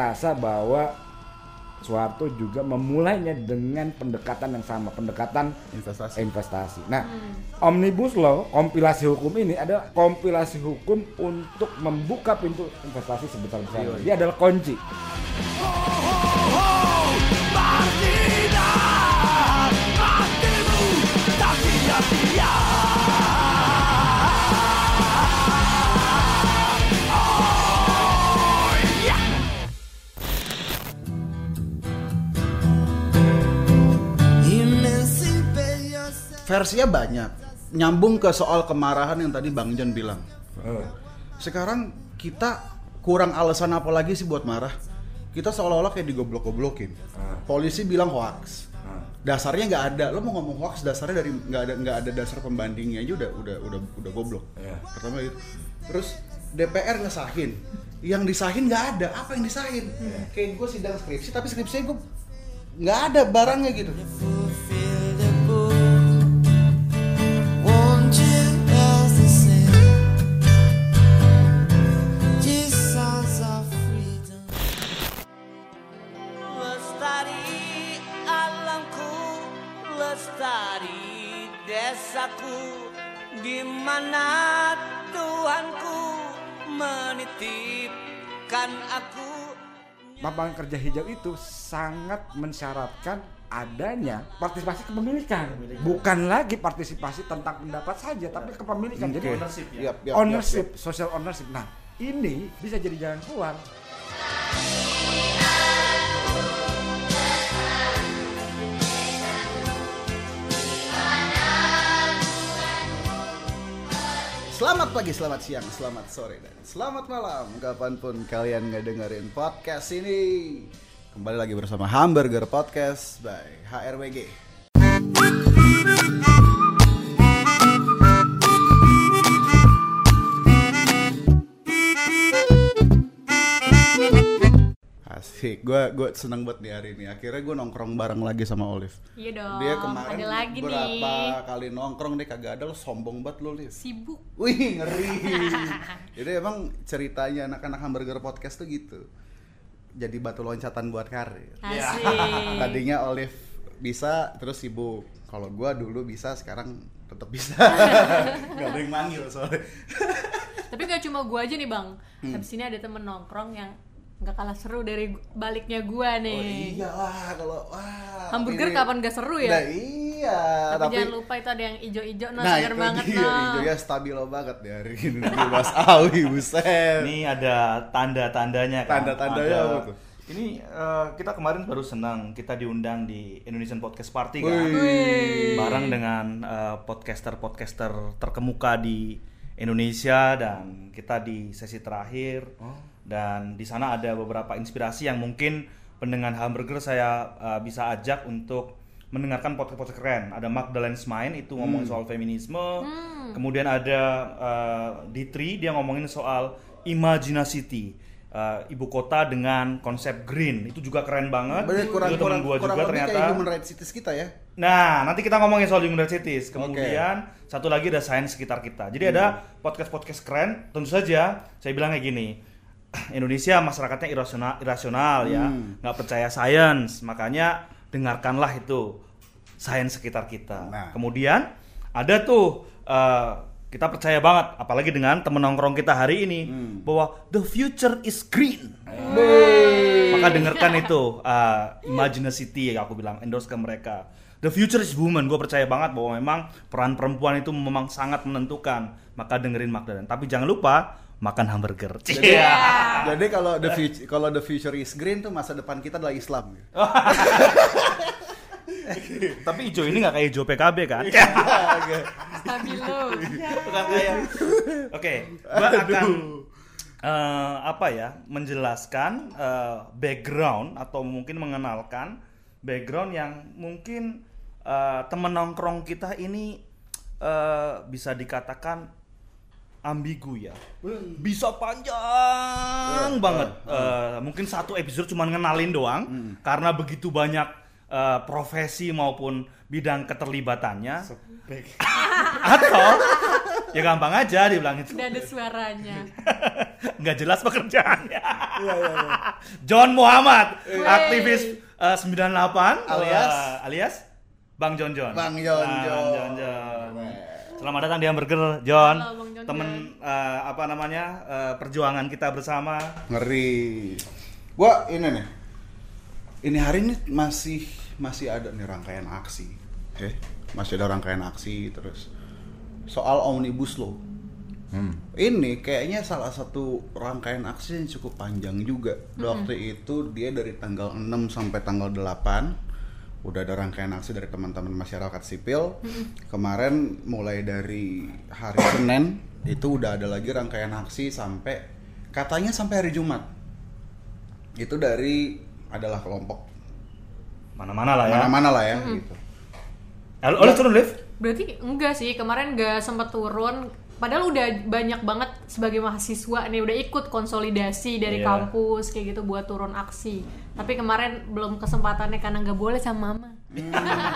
ngerasa bahwa Soeharto juga memulainya dengan pendekatan yang sama, pendekatan Investasi. investasi. Nah, Omnibus Law, kompilasi hukum ini adalah kompilasi hukum untuk membuka pintu investasi sebesar-besarnya. Dia adalah kunci. Versinya banyak. Nyambung ke soal kemarahan yang tadi Bang John bilang. Sekarang kita kurang alasan apa lagi sih buat marah? Kita seolah-olah kayak digoblok-goblokin. Polisi bilang hoax. Dasarnya nggak ada. Lo mau ngomong hoax dasarnya dari nggak ada nggak ada dasar pembandingnya aja udah udah udah udah goblok. Iya. Pertama itu. Terus DPR ngesahin. Yang disahin nggak ada. Apa yang disahin? Kayak gue sidang skripsi tapi skripsinya gue nggak ada barangnya gitu. Desaku, di mana Tuhanku menitipkan aku. lapangan kerja hijau itu sangat mensyaratkan adanya partisipasi kepemilikan bukan lagi partisipasi tentang pendapat saja tapi kepemilikan jadi Ownership ya. Yap, ownership yap, yap. social ownership nah ini bisa jadi jalan keluar Selamat pagi, selamat siang, selamat sore, dan selamat malam. Kapan pun kalian ngedengerin podcast ini Kembali lagi bersama Hamburger Podcast by HRWG Asik, gue gue seneng banget di hari ini Akhirnya gue nongkrong bareng lagi sama Olive Iya dong. Dia kemarin ada lagi berapa nih. kali nongkrong dia kagak ada lo sombong banget lo Liv Sibuk. Wih ngeri. Jadi emang ceritanya anak-anak hamburger podcast tuh gitu. Jadi batu loncatan buat karir. Asik. Tadinya Olive bisa terus sibuk. Kalau gua dulu bisa sekarang tetap bisa. Gak ada yang manggil soalnya. Tapi gak cuma gua aja nih bang. Hmm. Habis ini ada temen nongkrong yang nggak kalah seru dari baliknya gua Oh nih. iyalah kalau wah. Hamburger ini- kapan gak seru ya? Nah, iya, tapi, jangan lupa itu ada yang ijo-ijo no Nah, segar itu banget dia, no. hijaunya stabil banget di hari ini Mas Awi, buset. Ini ada tanda-tandanya kan. Tanda-tandanya Ada- apa tuh? Ini eh, kita kemarin baru senang kita diundang di Indonesian Podcast Party kan. Wih. Bareng dengan eh, podcaster-podcaster terkemuka di Indonesia dan kita di sesi terakhir. Dan di sana ada beberapa inspirasi yang mungkin pendengar hamburger saya eh, bisa ajak untuk mendengarkan podcast-podcast keren. Ada Magdalene's Mind itu ngomongin soal feminisme. Kemudian ada eh, Ditri dia ngomongin soal Imaginacity. eh, ibu kota dengan konsep green itu juga keren banget. Bener, kurang, itu kurang, gua kurang juga ternyata. kayak human rights cities kita ya. Nah, nanti kita ngomongin soal human rights cities. Kemudian satu lagi ada sains sekitar kita. Jadi ada podcast-podcast keren. Tentu saja saya bilang kayak gini. Indonesia masyarakatnya irasional, irasional ya, nggak percaya sains. Makanya dengarkanlah itu sains sekitar kita. Nah. Kemudian ada tuh eh, kita percaya banget, apalagi dengan temen nongkrong kita hari ini bahwa the future is green. Maka dengarkan itu uh, Imaginacity ya aku bilang endorse ke mereka. The future is woman. Gue percaya banget bahwa memang peran perempuan itu memang sangat menentukan. Maka dengerin Magdalene. Tapi jangan lupa makan hamburger. Jadi, Iya. jadi kalau the future kalau the future is green tuh masa depan kita adalah Islam. Tapi hijau ini nggak kayak hijau PKB kan? Stabilo. Bukan kayak. Oke, gua akan eh, apa ya menjelaskan eh, background atau mungkin mengenalkan background yang mungkin eh, temen nongkrong kita ini eh, bisa dikatakan ambigu ya bisa panjang banget Eh, mungkin satu episode cuma ngenalin doang karena begitu banyak eh, profesi maupun bidang keterlibatannya atau ya gampang aja dibilang itu. Udah ada suaranya. Nggak jelas pekerjaannya. Iya, iya, iya. John Muhammad, Wey. aktivis eh, 98 Alias? Wah, alias Bang John John. Bang John Bang John. John John. Selamat datang di Hamburger John. Halo, Bang John Temen eh, apa namanya? eh, perjuangan kita bersama. Ngeri. Gua ini nih. Ini hari ini masih masih ada nih rangkaian aksi. Oke. Masih ada rangkaian aksi terus soal omnibus law. Ini kayaknya salah satu rangkaian aksi yang cukup panjang juga. Waktu itu dia dari tanggal 6 sampai tanggal 8 udah ada rangkaian aksi dari teman-teman masyarakat sipil. Kemarin mulai dari hari Senin itu udah ada lagi rangkaian aksi sampai katanya sampai hari Jumat. Itu dari adalah kelompok Mana-mana lah ya. mana-mana lah ya gitu. Eh, Oleh turun lift? Berarti enggak sih, kemarin nggak sempat turun. Padahal udah banyak banget sebagai mahasiswa nih udah ikut konsolidasi dari Iya. kampus kayak gitu buat turun aksi. Tapi kemarin belum kesempatannya karena nggak boleh sama mama.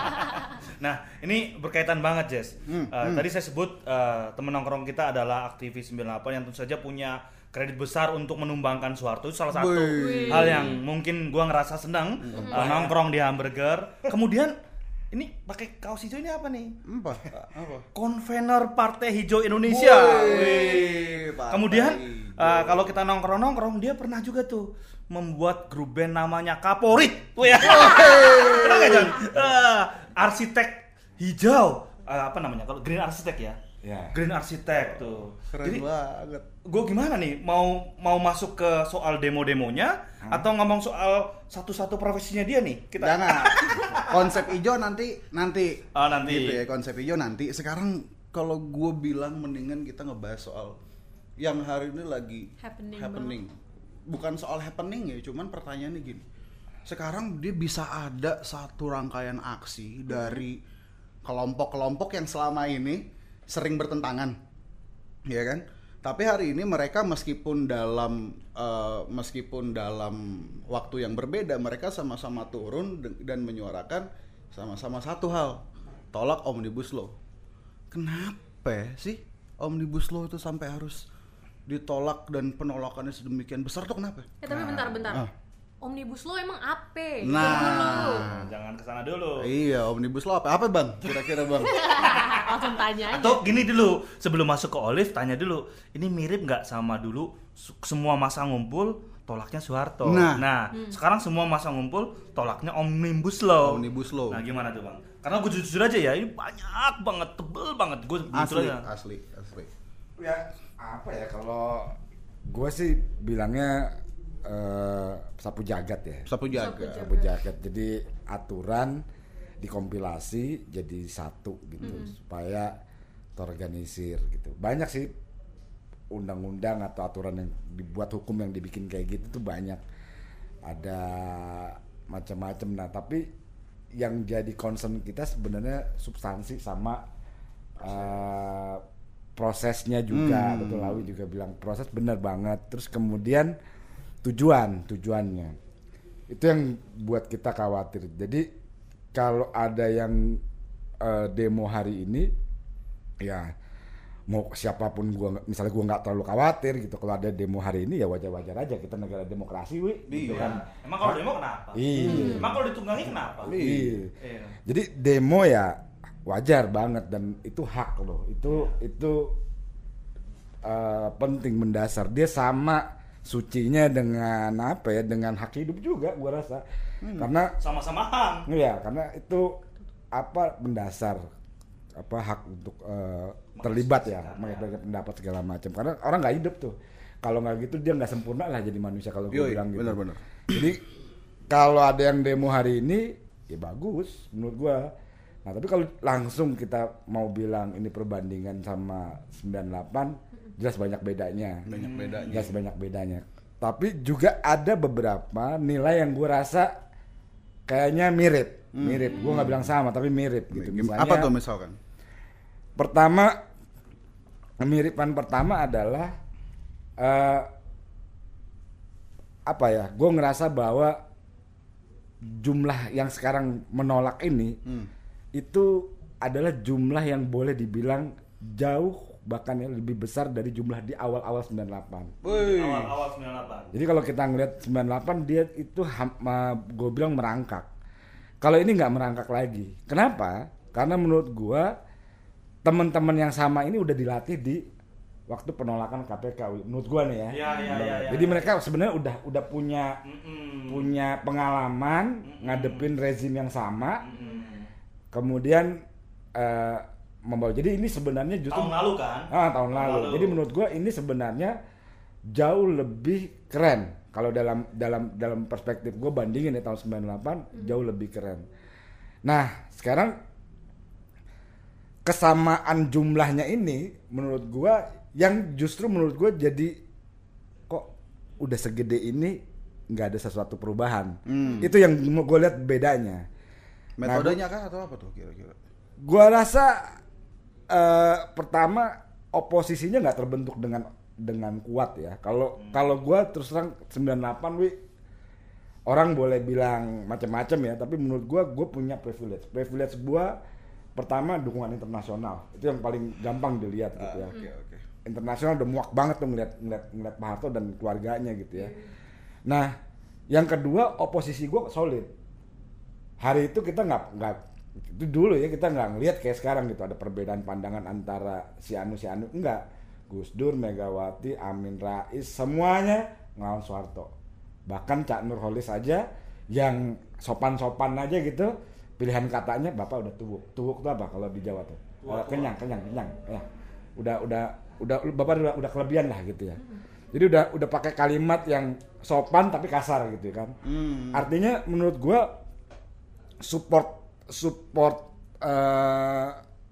Nah, ini berkaitan banget, Jess. Hmm, Eh, Tadi saya sebut eh, temen nongkrong kita adalah aktivis 98 yang tentu saja punya kredit besar untuk menumbangkan Soeharto. Itu salah satu Wih. hal yang mungkin gua ngerasa senang eh, nongkrong di hamburger. Kemudian ini pakai kaos hijau ini apa nih? Apa? Apa? Konvener Partai Hijau Indonesia. Wih, Wih. Kemudian eh, kalau kita nongkrong-nongkrong dia pernah juga tuh membuat grup band namanya Kaporit. Tuh ya. Pernah nggak, John? Eh, arsitek hijau. Eh, apa namanya? Kalau Green Arsitek ya. Ya. Green Arsitek tuh. Keren Jadi banget. Gue gimana nih mau mau masuk ke soal demo-demonya atau ngomong soal satu-satu profesinya dia nih kita Jangan. konsep hijau nanti nanti. Oh, nanti. Gitu ya, konsep hijau nanti. Sekarang kalau gue bilang mendingan kita ngebahas soal yang hari ini lagi Happening Bukan soal happening ya, cuman pertanyaannya gini. Sekarang dia bisa ada satu rangkaian aksi dari kelompok-kelompok yang selama ini sering bertentangan. Ya kan? Tapi hari ini mereka meskipun dalam eh, meskipun dalam waktu yang berbeda mereka sama-sama turun dan menyuarakan sama-sama satu hal, tolak omnibus law. Kenapa sih omnibus law itu sampai harus ditolak dan penolakannya sedemikian besar tuh kenapa? Eh tapi bentar-bentar. Ah. Omnibus Law emang apa? Nah. dulu. jangan ke sana dulu Iya, omnibus law apa? Apa bang? Kira-kira bang? Langsung tanya aja. Atau gini dulu, sebelum masuk ke Olive tanya dulu, ini mirip nggak sama dulu semua masa ngumpul tolaknya Soeharto. Nah. sekarang semua masa ngumpul tolaknya Omnibus Law. Omnibus law. Nah, gimana tuh, Bang? Karena gue jujur aja ya, ini banyak banget, tebel banget. Gue jujur Asli, aja. asli, asli. ya apa ya kalau gue sih bilangnya eh, sapu jagat ya. Sapu jaga. sapu jagat. Jadi aturan dikompilasi jadi satu gitu supaya terorganisir gitu. Banyak sih undang-undang atau aturan yang dibuat hukum yang dibikin kayak gitu tuh banyak. Ada macam-macam. Nah tapi yang jadi concern kita sebenarnya substansi sama eh, prosesnya juga. Hmm. betul Lawi juga bilang proses benar banget. Terus kemudian tujuan tujuannya itu yang buat kita khawatir jadi kalau ada yang eh, demo hari ini ya mau siapa pun gua misalnya gua nggak terlalu khawatir gitu kalau ada demo hari ini ya wajar-wajar aja kita negara demokrasi wi gitu Iya. kan Emang kalau demo kenapa? Iya. Emang kalau ditunggangi kenapa? Iya. Iya. Jadi demo ya wajar banget dan itu hak loh. Itu itu eh, penting mendasar. Dia sama sucinya dengan apa ya? Dengan hak hidup juga gua rasa. Karena Sama-sama hang. ya karena itu apa mendasar apa hak untuk eh, terlibat ya menyampaikan pendapat segala macam karena orang nggak hidup tuh kalau nggak gitu dia nggak sempurna lah jadi manusia kalau gue bilang gitu benar-benar. jadi kalau ada yang demo hari ini ya bagus menurut gua nah tapi kalau langsung kita mau bilang ini perbandingan sama 98 jelas banyak bedanya. Banyak bedanya. jelas banyak bedanya. Tapi juga ada beberapa nilai yang gua rasa kayaknya mirip. Mirip. Gua nggak bilang sama tapi mirip gitu. Gim- Misalnya, Apa tuh misalkan? pertama kemiripan pertama adalah eh, apa ya gue ngerasa bahwa jumlah yang sekarang menolak ini Hmm. itu adalah jumlah yang boleh dibilang jauh bahkan ya lebih besar dari jumlah di awal-awal 98. Woi. Awal-awal 98. Jadi kalau kita ngelihat 98 dia itu gue bilang merangkak. Kalau ini nggak merangkak lagi. Kenapa? Karena menurut gua teman-teman yang sama ini udah dilatih di waktu penolakan KPK. Menurut gua nih ya. Iya, iya, iya, iya. Jadi mereka sebenarnya udah udah punya Mm-mm. punya pengalaman ngadepin rezim yang sama. Mm-mm. Kemudian eh, membawa. Jadi ini sebenarnya justru Tahun lalu kan? Ah, tahun lalu. lalu. Jadi menurut gua ini sebenarnya jauh lebih keren. Kalau dalam dalam dalam perspektif gue bandingin ya tahun 98 jauh lebih keren. Nah, sekarang kesamaan jumlahnya ini menurut gua yang justru menurut gua jadi kok udah segede ini nggak ada sesuatu perubahan. Itu yang gue lihat bedanya. Metodenya kah atau apa tuh kira-kira? Gua rasa eh, pertama oposisinya nggak terbentuk dengan dengan kuat ya. Kalau kalau gua terus terang 98 wi orang boleh bilang macam-macam ya, tapi menurut gua gue punya privilege. Privilege gua pertama dukungan internasional. Itu yang paling gampang dilihat gitu ya. Oke, oke. Internasional udah muak banget tuh ngeliat ngeliat ngeliat Pak Harto dan keluarganya gitu ya. Nah, yang kedua oposisi gua solid hari itu kita nggak nggak itu dulu ya kita nggak ngelihat kayak sekarang gitu. Ada perbedaan pandangan antara si Anu si Anu. Enggak. Gus Dur Megawati Amin Rais semuanya ngelawan Soeharto. Bahkan Cak Nurholis aja yang sopan-sopan aja gitu pilihan katanya bapak udah tubuh tubuh itu apa kalau di Jawa tuh? Eh, kenyang kenyang kenyang ya udah udah udah bapak udah udah kelebihan lah gitu ya. Jadi udah udah pakai kalimat yang sopan tapi kasar gitu kan. Hmm. artinya menurut gua support support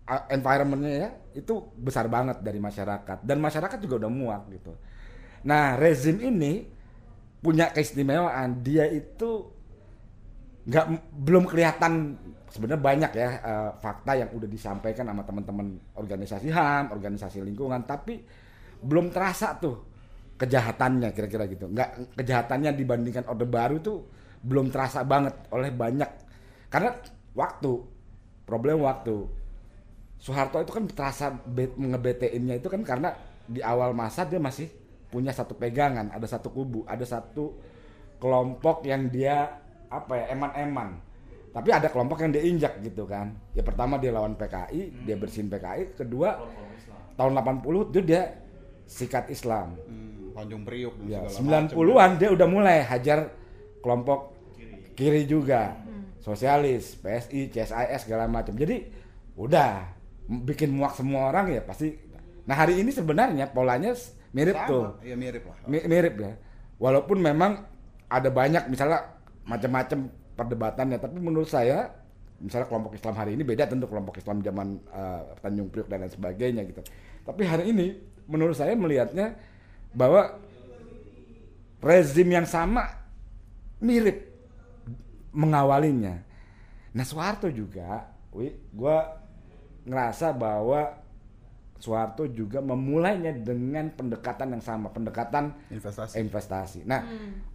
a- environmentnya ya itu besar banget dari masyarakat. Dan masyarakat juga udah muak gitu. Nah rezim ini punya keistimewaan. Dia itu nggak belum kelihatan sebenarnya banyak ya eh, fakta yang udah disampaikan sama teman-teman organisasi HAM, organisasi lingkungan, tapi belum terasa tuh kejahatannya kira-kira gitu. Nggak kejahatannya dibandingkan Orde Baru tuh belum terasa banget oleh banyak. Karena waktu problem waktu. Soeharto itu kan terasa bet, ngebetein-nya itu kan karena di awal masa dia masih punya satu pegangan, ada satu kubu, ada satu kelompok yang dia apa ya eman-eman. Tapi ada kelompok yang dia injak gitu kan. Ya pertama dia lawan PKI, dia bersihin PKI, kedua tahun 80 itu dia sikat Islam. Hmm, Tanjung Priuk Ya, segala macam. 90-an dia udah mulai hajar kelompok kiri, juga. Sosialis, PSI, CSIS segala macam. Jadi udah bikin muak semua orang ya pasti. Nah, hari ini sebenarnya polanya mirip Sama. tuh. Iya mirip lah. Mi- mirip ya. Walaupun memang ada banyak misalnya macam-macam perdebatannya, tapi menurut saya misalnya kelompok Islam hari ini beda tentu kelompok Islam zaman eh, Tanjung Priok dan lain sebagainya gitu. Tapi hari ini menurut saya melihatnya bahwa rezim yang sama mirip mengawalinya. Nah Soeharto juga, gua ngerasa bahwa Soeharto juga memulainya dengan pendekatan yang sama, pendekatan Investasi. investasi. Nah,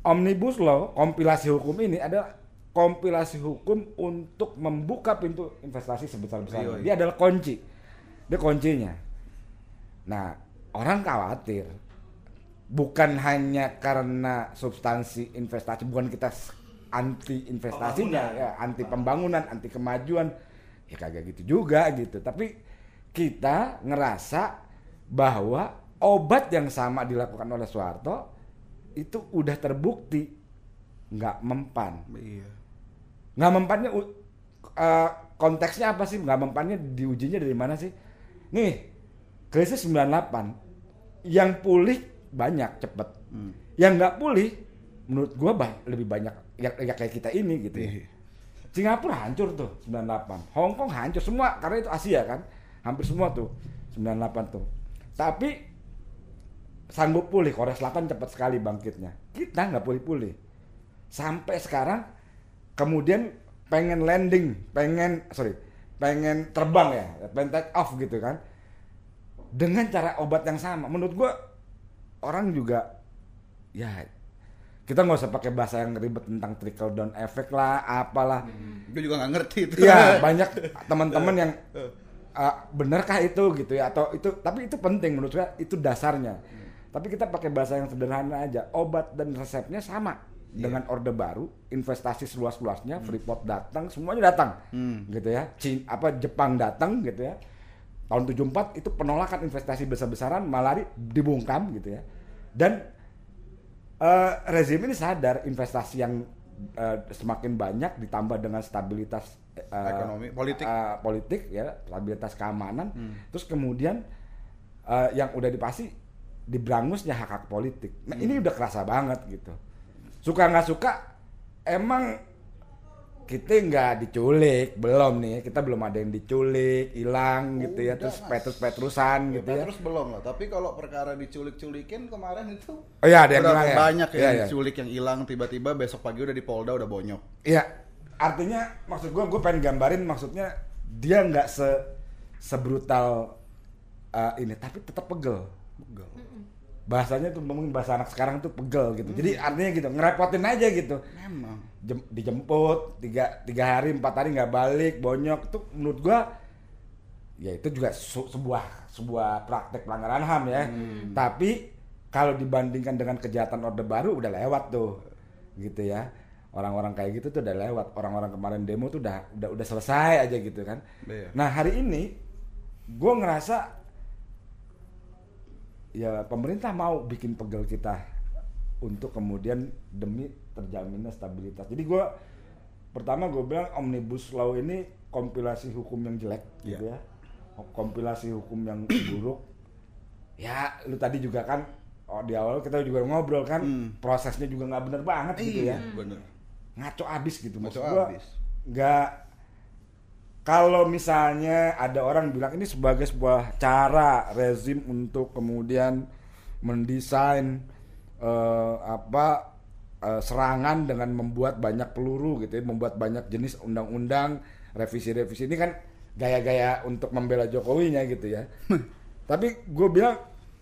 omnibus law, kompilasi hukum ini adalah kompilasi hukum untuk membuka pintu investasi sebesar-besarnya. Yoi. Dia adalah kunci. Dia kuncinya. Nah, orang khawatir bukan hanya karena substansi investasi, bukan kita anti investasinya, ya, anti pembangunan, anti kemajuan, ya kagak gitu juga gitu. Tapi kita ngerasa bahwa obat yang sama dilakukan oleh Soeharto itu udah terbukti nggak mempan. Iya. Nggak mempannya u- eh, konteksnya apa sih? Nggak mempannya diujinya dari mana sih? Nih, krisis 98 yang pulih banyak cepet. Yang nggak pulih menurut gua ba- lebih banyak ya, ya kayak kita ini gitu ya. Iya. Singapura hancur tuh 98. Hong Kong hancur semua karena itu Asia kan. Hampir semua tuh 98 tuh. Tapi sanggup pulih Korea Selatan cepat sekali bangkitnya. Kita nggak pulih-pulih. Sampai sekarang kemudian pengen landing, pengen sorry, pengen terbang ya, pengen take off gitu kan. Dengan cara obat yang sama. Menurut gua orang juga ya kita nggak usah pakai bahasa yang ribet tentang trickle down effect lah, apalah. Gue juga nggak ngerti itu. Iya banyak teman-teman yang ah, benarkah itu? gitu ya atau itu tapi itu penting menurut saya itu dasarnya. Tapi kita pakai bahasa yang sederhana aja obat dan resepnya sama dengan orde baru investasi seluas-luasnya Freeport datang semuanya datang gitu ya. Cina, apa Jepang datang gitu ya. Tahun 74 itu penolakan investasi besar-besaran malah di- dibungkam gitu ya. Dan eh, rezim ini sadar investasi yang eh, semakin banyak ditambah dengan stabilitas eh, Ekonomi, politik. eh, politik ya stabilitas keamanan. Terus kemudian eh, yang udah dipasti diberangusnya hak hak politik. Nah ini udah kerasa banget gitu. Suka nggak suka emang kita nggak diculik belum nih kita belum ada yang diculik hilang gitu ya terus Mas. petrus petrusan gitu ya Terus belum lah, tapi kalau perkara diculik-culikin kemarin itu oh iya ada yang udah hilang ya banyak Iya, yang iya. diculik yang hilang tiba-tiba besok pagi udah di Polda udah bonyok. Iya, artinya maksud gue, gue pengen gambarin maksudnya dia nggak se sebrutal uh, ini, tapi tetap pegel. Pegel. Bahasanya tuh mungkin bahasa anak sekarang tuh pegel gitu. Jadi artinya gitu, ngerepotin aja gitu. Memang. Jem- dijemput tiga tiga hari empat hari nggak balik bonyok. Itu menurut gua ya itu juga su- sebuah sebuah praktek pelanggaran ham ya. Tapi kalau dibandingkan dengan kejahatan orde baru udah lewat tuh gitu ya. Orang-orang kayak gitu tuh udah lewat. Orang-orang kemarin demo tuh udah udah udah selesai aja gitu kan. Iya. nah hari ini gua ngerasa ya pemerintah mau bikin pegel kita untuk kemudian demi terjaminnya stabilitas. Jadi gua pertama gue bilang omnibus law ini kompilasi hukum yang jelek gitu ya, kompilasi hukum yang buruk. Ya, lu tadi juga kan oh, di awal kita juga ngobrol kan prosesnya juga nggak bener banget gitu ya, bener. ngaco abis gitu. Maksud abis. nggak kalau misalnya ada orang bilang ini sebagai sebuah cara rezim untuk kemudian mendesain eh, apa eh, serangan dengan membuat banyak peluru gitu ya, membuat banyak jenis undang-undang, revisi-revisi ini kan gaya-gaya untuk membela Jokowinya gitu ya. Tapi gue bilang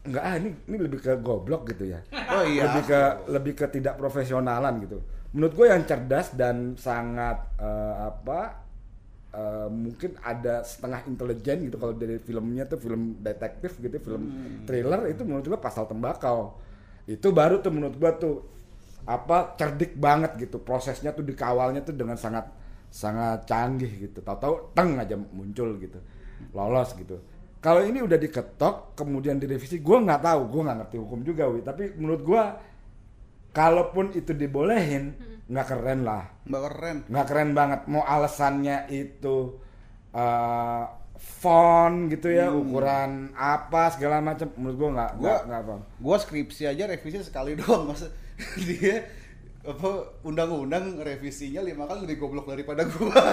enggak ah ini ini lebih ke goblok gitu ya. Oh iya. Lebih ke lebih ke tidak profesionalan gitu. Menurut gue yang cerdas dan sangat eh, apa eh, mungkin ada setengah intelijen gitu kalau dari filmnya tuh film detektif gitu film thriller itu menurut gue pasal tembakau itu baru tuh menurut gua tuh apa cerdik banget gitu. Prosesnya tuh dikawalnya tuh dengan sangat sangat canggih gitu. Tahu-tahu teng aja muncul gitu. Lolos gitu. Kalau ini udah diketok kemudian direvisi gua nggak tahu. Gua nggak ngerti hukum juga wi. Tapi menurut gua kalaupun itu dibolehin nggak keren lah. Mbak keren. nggak keren banget. Mau alasannya itu eh, font gitu ya ukuran apa segala macam menurut gua nggak Gua- nggak apa Gua skripsi aja revisi sekali doang masa dia apa undang-undang revisinya lima kali lebih goblok daripada gua.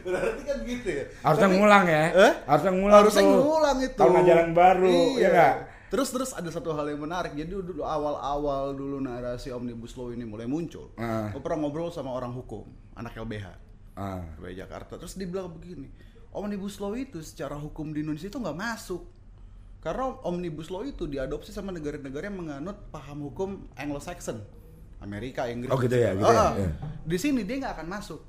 Berarti kan gitu ya. harusnya Tapi- ngulang ya Eh? harusnya ngulang Harusnya tuh. ngulang itu. tahun ajaran baru Iya. ya nggak Terus terus ada satu hal yang menarik. Jadi dulu awal-awal dulu narasi omnibus law ini mulai muncul. Ah. Gue pernah ngobrol sama orang hukum, anak LBH. ah. LBH Jakarta. Terus dia bilang begini, omnibus law itu secara hukum di Indonesia itu nggak masuk. Karena omnibus law itu diadopsi sama negara-negara yang menganut paham hukum Anglo-Saxon, Amerika, Inggris. Oh, gitu ya, gitu ya, Ah, iya. Di sini dia nggak akan masuk.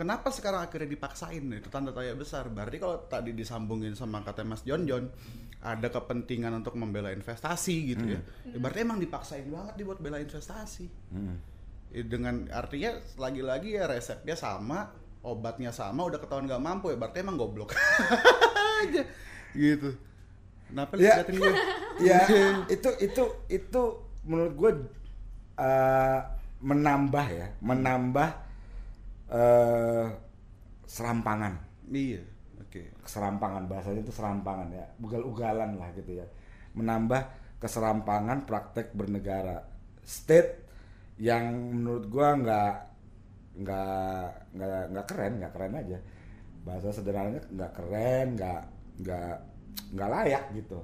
Kenapa sekarang akhirnya dipaksain? Itu tanda tanya besar. Berarti kalau tadi disambungin sama kata Mas John John, ada kepentingan untuk membela investasi gitu ya. Hmm. Ya, Berarti emang dipaksain banget dibuat bela investasi. Hmm. Ya, dengan artinya lagi-lagi ya resepnya sama, obatnya sama, udah ketahuan nggak mampu ya berarti emang goblok aja gitu. Kenapa Ya. liatin gue? ya itu itu itu menurut gue eh, menambah ya menambah eh, serampangan Iya, oke. keserampangan bahasanya itu serampangan ya ugal-ugalan lah gitu ya menambah keserampangan praktek bernegara state yang menurut gua nggak nggak nggak nggak keren nggak keren aja. Bahasa sederhananya nggak keren nggak nggak nggak layak gitu.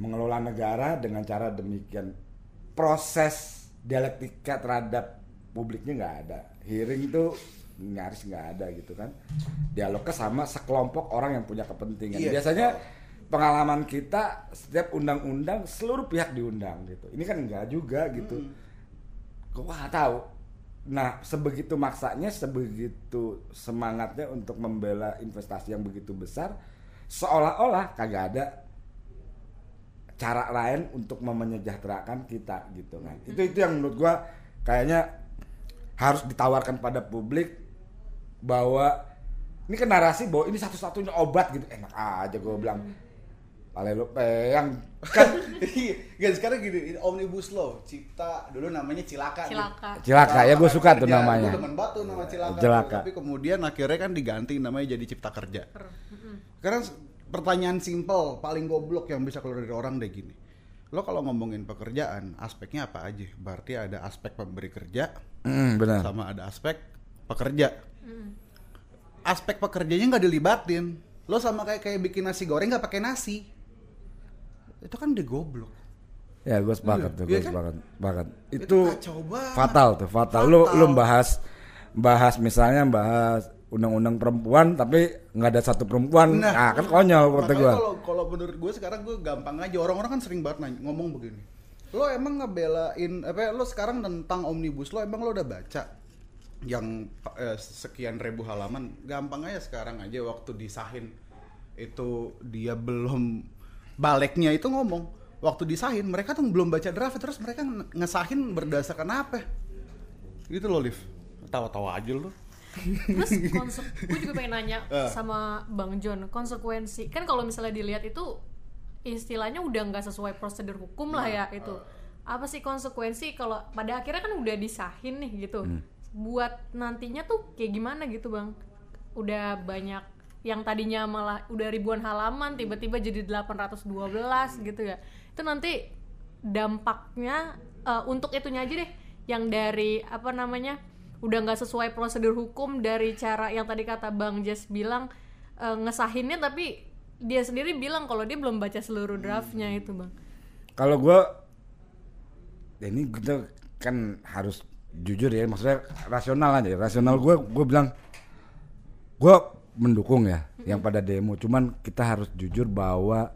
Mengelola negara dengan cara demikian proses dialektika terhadap publiknya nggak ada. Hearing itu nyaris nggak ada gitu kan. Dialognya sama sekelompok orang yang punya kepentingan. Iya. biasanya pengalaman kita setiap undang-undang seluruh pihak diundang gitu. Ini kan enggak juga gitu. Gua nggak tahu nah sebegitu maksanya sebegitu semangatnya untuk membela investasi yang begitu besar seolah-olah kagak ada cara lain untuk memenyejahterakan kita gitu kan. Itu itu yang menurut gua kayaknya harus ditawarkan pada publik bahwa ini kan narasi bahwa ini satu-satunya obat gitu. Enak aja gua bilang lu peyang kan Iya, sekarang gini, ini omnibus law, cipta dulu namanya cilaka. nih. Cilaka. Cilaka, ya gua suka tuh Kerja. namanya. Gua demen banget tuh nama cilaka. Cilaka. Tapi kemudian akhirnya kan diganti namanya jadi cipta kerja. Sekarang s- pertanyaan simpel, paling goblok yang bisa keluar dari orang deh gini. Lo kalau ngomongin pekerjaan, aspeknya apa aja? Berarti ada aspek pemberi kerja, Hmm, benar sama ada aspek pekerja. Aspek pekerjanya nggak dilibatin. Lo sama kayak kayak bikin nasi goreng nggak pakai nasi. Itu kan udah goblok. Ya gue sepakat tuh, Iya gue kan? sepakat, sepakat. Itu banget. fatal tuh, fatal. Lu Fatal. lu bahas bahas misalnya bahas undang-undang perempuan tapi nggak ada satu perempuan. Nah. Nah, kan konyol kata gue. kalau kalau menurut gue sekarang gue gampang aja orang-orang kan sering banget nanya, ngomong begini. Lo emang ngebelain apa lo sekarang tentang omnibus lo emang lo udah baca yang eh, sekian ribu halaman gampang aja sekarang aja waktu disahin itu dia belum baliknya itu ngomong waktu disahin mereka tuh belum baca draft terus mereka nge- ngesahin berdasarkan apa? Gitu loh Liv. Tawa-tawa aja lo Terus gue juga pengen nanya Eh. sama Bang John konsekuensi. Kan kalau misalnya dilihat itu istilahnya udah nggak sesuai prosedur hukum lah ya itu. Apa sih konsekuensi kalau pada akhirnya kan udah disahin nih gitu. Buat nantinya tuh kayak gimana gitu bang? Udah banyak yang tadinya malah udah ribuan halaman tiba-tiba jadi 812 gitu ya. Itu nanti dampaknya eh, untuk itunya aja deh. Yang dari apa namanya udah nggak sesuai prosedur hukum dari cara yang tadi kata bang Jess bilang eh, ngesahinnya tapi dia sendiri bilang kalau dia belum baca seluruh draftnya itu bang. Kalau gue, ya ini kita kan harus jujur ya, maksudnya rasional aja. Rasional gue, gue bilang, gue mendukung ya yang pada demo. Cuman kita harus jujur bahwa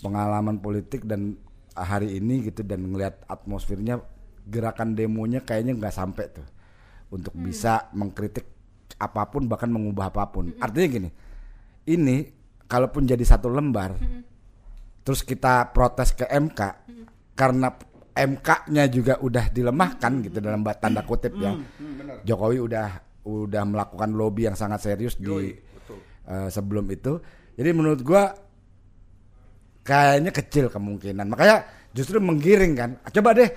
pengalaman politik dan hari ini gitu dan ngelihat atmosfernya gerakan demonya kayaknya nggak sampai tuh untuk bisa mengkritik apa pun bahkan mengubah apa pun. Artinya gini, ini kalaupun jadi satu lembar terus kita protes ke MK karena MK-nya juga udah dilemahkan gitu dalam tanda kutip ya. Jokowi udah udah melakukan lobby yang sangat serius di eh, sebelum itu. Jadi menurut gua kayaknya kecil kemungkinan. Makanya justru menggiring kan. Coba deh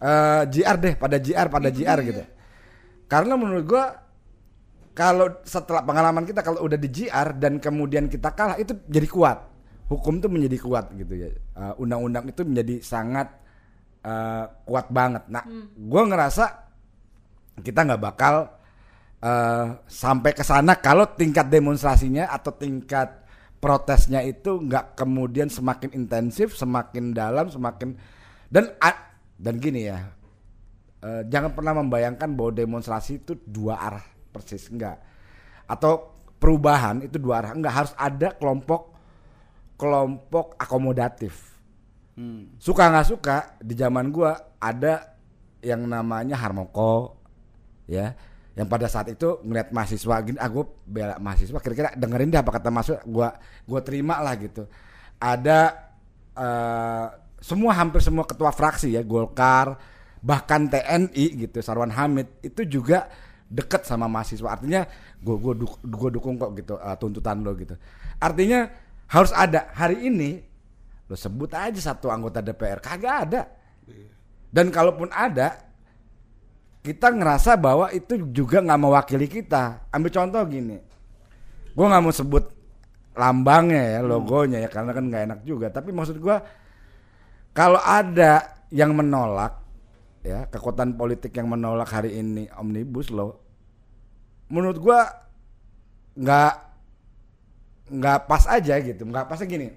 eh, JR deh pada JR pada JR gitu. Karena menurut gua kalau setelah pengalaman kita kalau udah di GR dan kemudian kita kalah itu jadi kuat hukum tuh menjadi kuat gitu ya Eh, undang-undang itu menjadi sangat eh, kuat banget nah gua ngerasa kita nggak bakal eh, sampai ke sana kalau tingkat demonstrasinya atau tingkat protesnya itu nggak kemudian semakin intensif semakin dalam semakin dan dan gini ya Eh, jangan pernah membayangkan bahwa demonstrasi itu dua arah persis enggak atau perubahan itu dua arah enggak harus ada kelompok kelompok akomodatif. Suka nggak suka di zaman gua ada yang namanya harmoko ya yang pada saat itu ngeliat mahasiswa gini ah gua bela mahasiswa. Kira-kira dengerin deh apa kata mahasiswa gua gua terima lah gitu. Ada eh, semua hampir semua ketua fraksi ya Golkar bahkan TNI gitu Sarwan Hamid itu juga deket sama mahasiswa. Artinya gua gua, duk- gua dukung kok gitu eh, tuntutan lo gitu. Artinya harus ada. Hari ini lo sebut aja satu anggota DPR kagak ada. Dan kalaupun ada kita ngerasa bahwa itu juga nggak mewakili kita. Ambil contoh gini. Gue nggak mau sebut lambangnya ya logonya ya karena kan nggak enak juga. Tapi maksud gue kalau ada yang menolak ya kekuatan politik yang menolak hari ini omnibus law menurut gue nggak nggak pas aja gitu. Nggak pasnya gini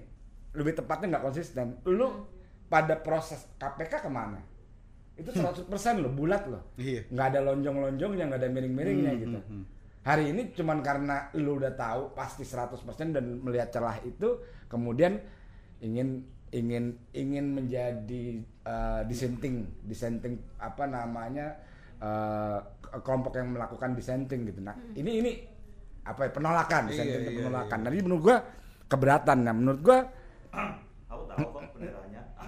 lebih tepatnya nggak konsisten. Lu pada proses KPK ke mana itu 100% lo bulat lo Iya. nggak ada lonjong-lonjongnya nggak ada miring-miringnya Hmm, gitu hari ini cuman karena lu udah tahu pasti 100% dan melihat celah itu kemudian ingin ingin ingin menjadi eh, dissenting dissenting apa namanya eh, kelompok yang melakukan dissenting gitu. Nah, ini ini apa ya penolakan, dissenting Iya, iya, penolakan. Nah, ini menurut gua keberatan. Nah, menurut gua Aku tahu kok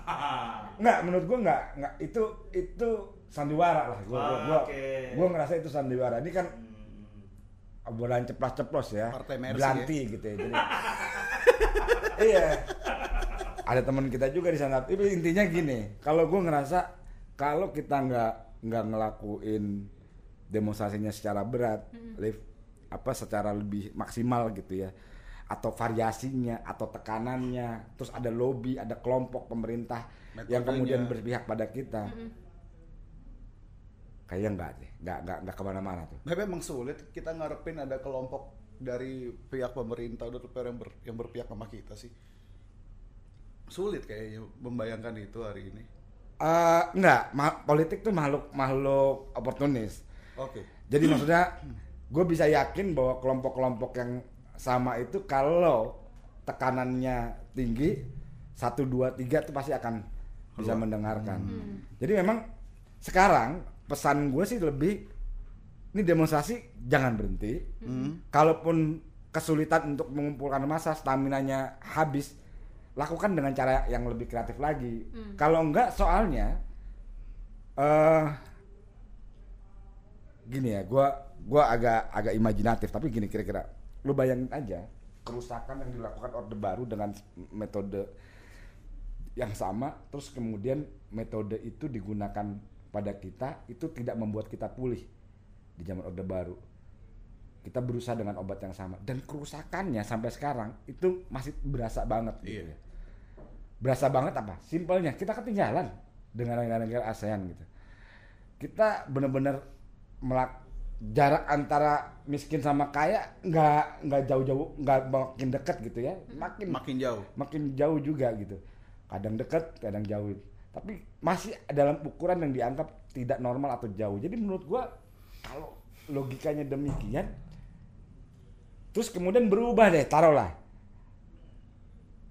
Enggak, menurut gua enggak, enggak itu itu sandiwara lah. Gua gua, Ah, gua, oke. gua ngerasa itu sandiwara. Ini kan Hmm. obrolan ceplos-ceplos ya. Partai Mercy Belanti gitu ya. Jadi Iya. Ada teman kita juga di sana. Tapi intinya gini, kalau gua ngerasa kalau kita nggak nggak ngelakuin demonstrasinya secara berat, live apa secara lebih maksimal gitu ya atau variasinya atau tekanannya terus ada lobby ada kelompok pemerintah yang Metodenya. kemudian berpihak pada kita kayaknya enggak deh enggak enggak enggak ke mana-mana tuh Tapi emang sulit kita ngarepin ada kelompok dari pihak pemerintah atau DPR yang, ber- yang berpihak sama kita sih. Sulit kayaknya membayangkan itu hari ini. Eh, enggak ma- politik tuh makhluk makhluk oportunis Oke. jadi maksudnya gue bisa yakin bahwa kelompok-kelompok yang sama itu kalau tekanannya tinggi satu dua tiga itu pasti akan bisa mendengarkan. Jadi memang sekarang pesan gue sih lebih ini demonstrasi jangan berhenti. Kalaupun kesulitan untuk mengumpulkan massa stamina nya habis lakukan dengan cara yang lebih kreatif lagi. Kalau enggak soalnya eh gini ya, gua gua agak agak imajinatif tapi gini kira-kira lu bayangin aja kerusakan yang dilakukan orde baru dengan metode yang sama terus kemudian metode itu digunakan pada kita itu tidak membuat kita pulih di zaman orde baru. Kita berusaha dengan obat yang sama. Dan kerusakannya sampai sekarang itu masih berasa banget gitu Iya. ya. Berasa banget apa? Simpelnya kita ketinggalan dengan negara-negara ASEAN gitu. Kita benar-benar melak jarak antara miskin sama kaya nggak nggak jauh-jauh nggak makin dekat gitu ya. Makin Makin jauh. makin jauh juga gitu. Kadang dekat kadang jauh. Tapi masih dalam ukuran yang dianggap tidak normal atau jauh. Jadi menurut gua kalau logikanya demikian terus kemudian berubah deh taruhlah.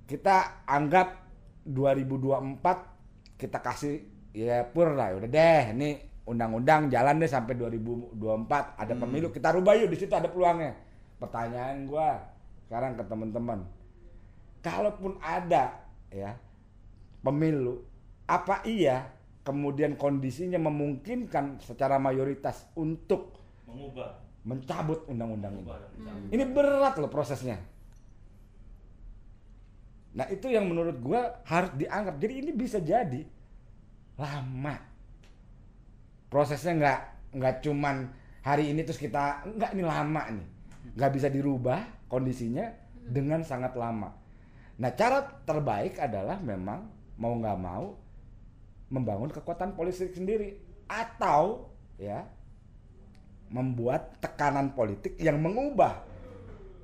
Kita anggap 2024 kita kasih ya pur lah udah deh ini undang-undang jalan deh sampai 2024 ada pemilu kita rubah yuk di situ ada peluangnya pertanyaan gua sekarang ke teman-teman kalaupun ada ya pemilu apa iya kemudian kondisinya memungkinkan secara mayoritas untuk Mengubah. mencabut undang-undang ini mencabut. ini berat loh prosesnya. Nah itu yang menurut gua harus dianggap. Jadi ini bisa jadi lama. Prosesnya nggak nggak cuman hari ini terus kita nggak ini lama nih. Nggak bisa dirubah kondisinya dengan sangat lama. Nah cara terbaik adalah memang mau nggak mau membangun kekuatan politik sendiri atau ya membuat tekanan politik yang mengubah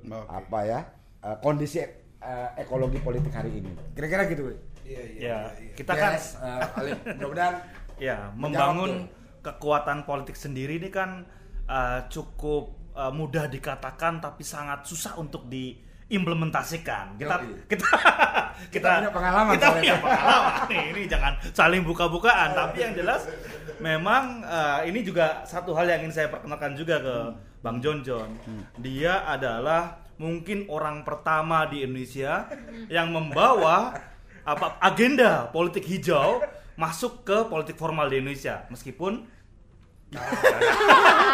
Oke. apa ya eh, kondisi eh, ekologi politik hari ini. Kira-kira gitu. Iya, Ya, kita kan Yes, eh, Ali, mudah-mudahan ya Menjawab membangun kekuatan politik sendiri ini kan uh, cukup uh, mudah dikatakan tapi sangat susah untuk diimplementasikan. Kita Yoi. kita Kita punya pengalaman Kita punya pengalaman. Nih, ini jangan saling buka-bukaan, tapi yang jelas memang uh, ini juga satu hal yang ingin saya perkenalkan juga ke Bang John John. Dia adalah mungkin orang pertama di Indonesia yang membawa apa agenda politik hijau masuk ke politik formal di Indonesia meskipun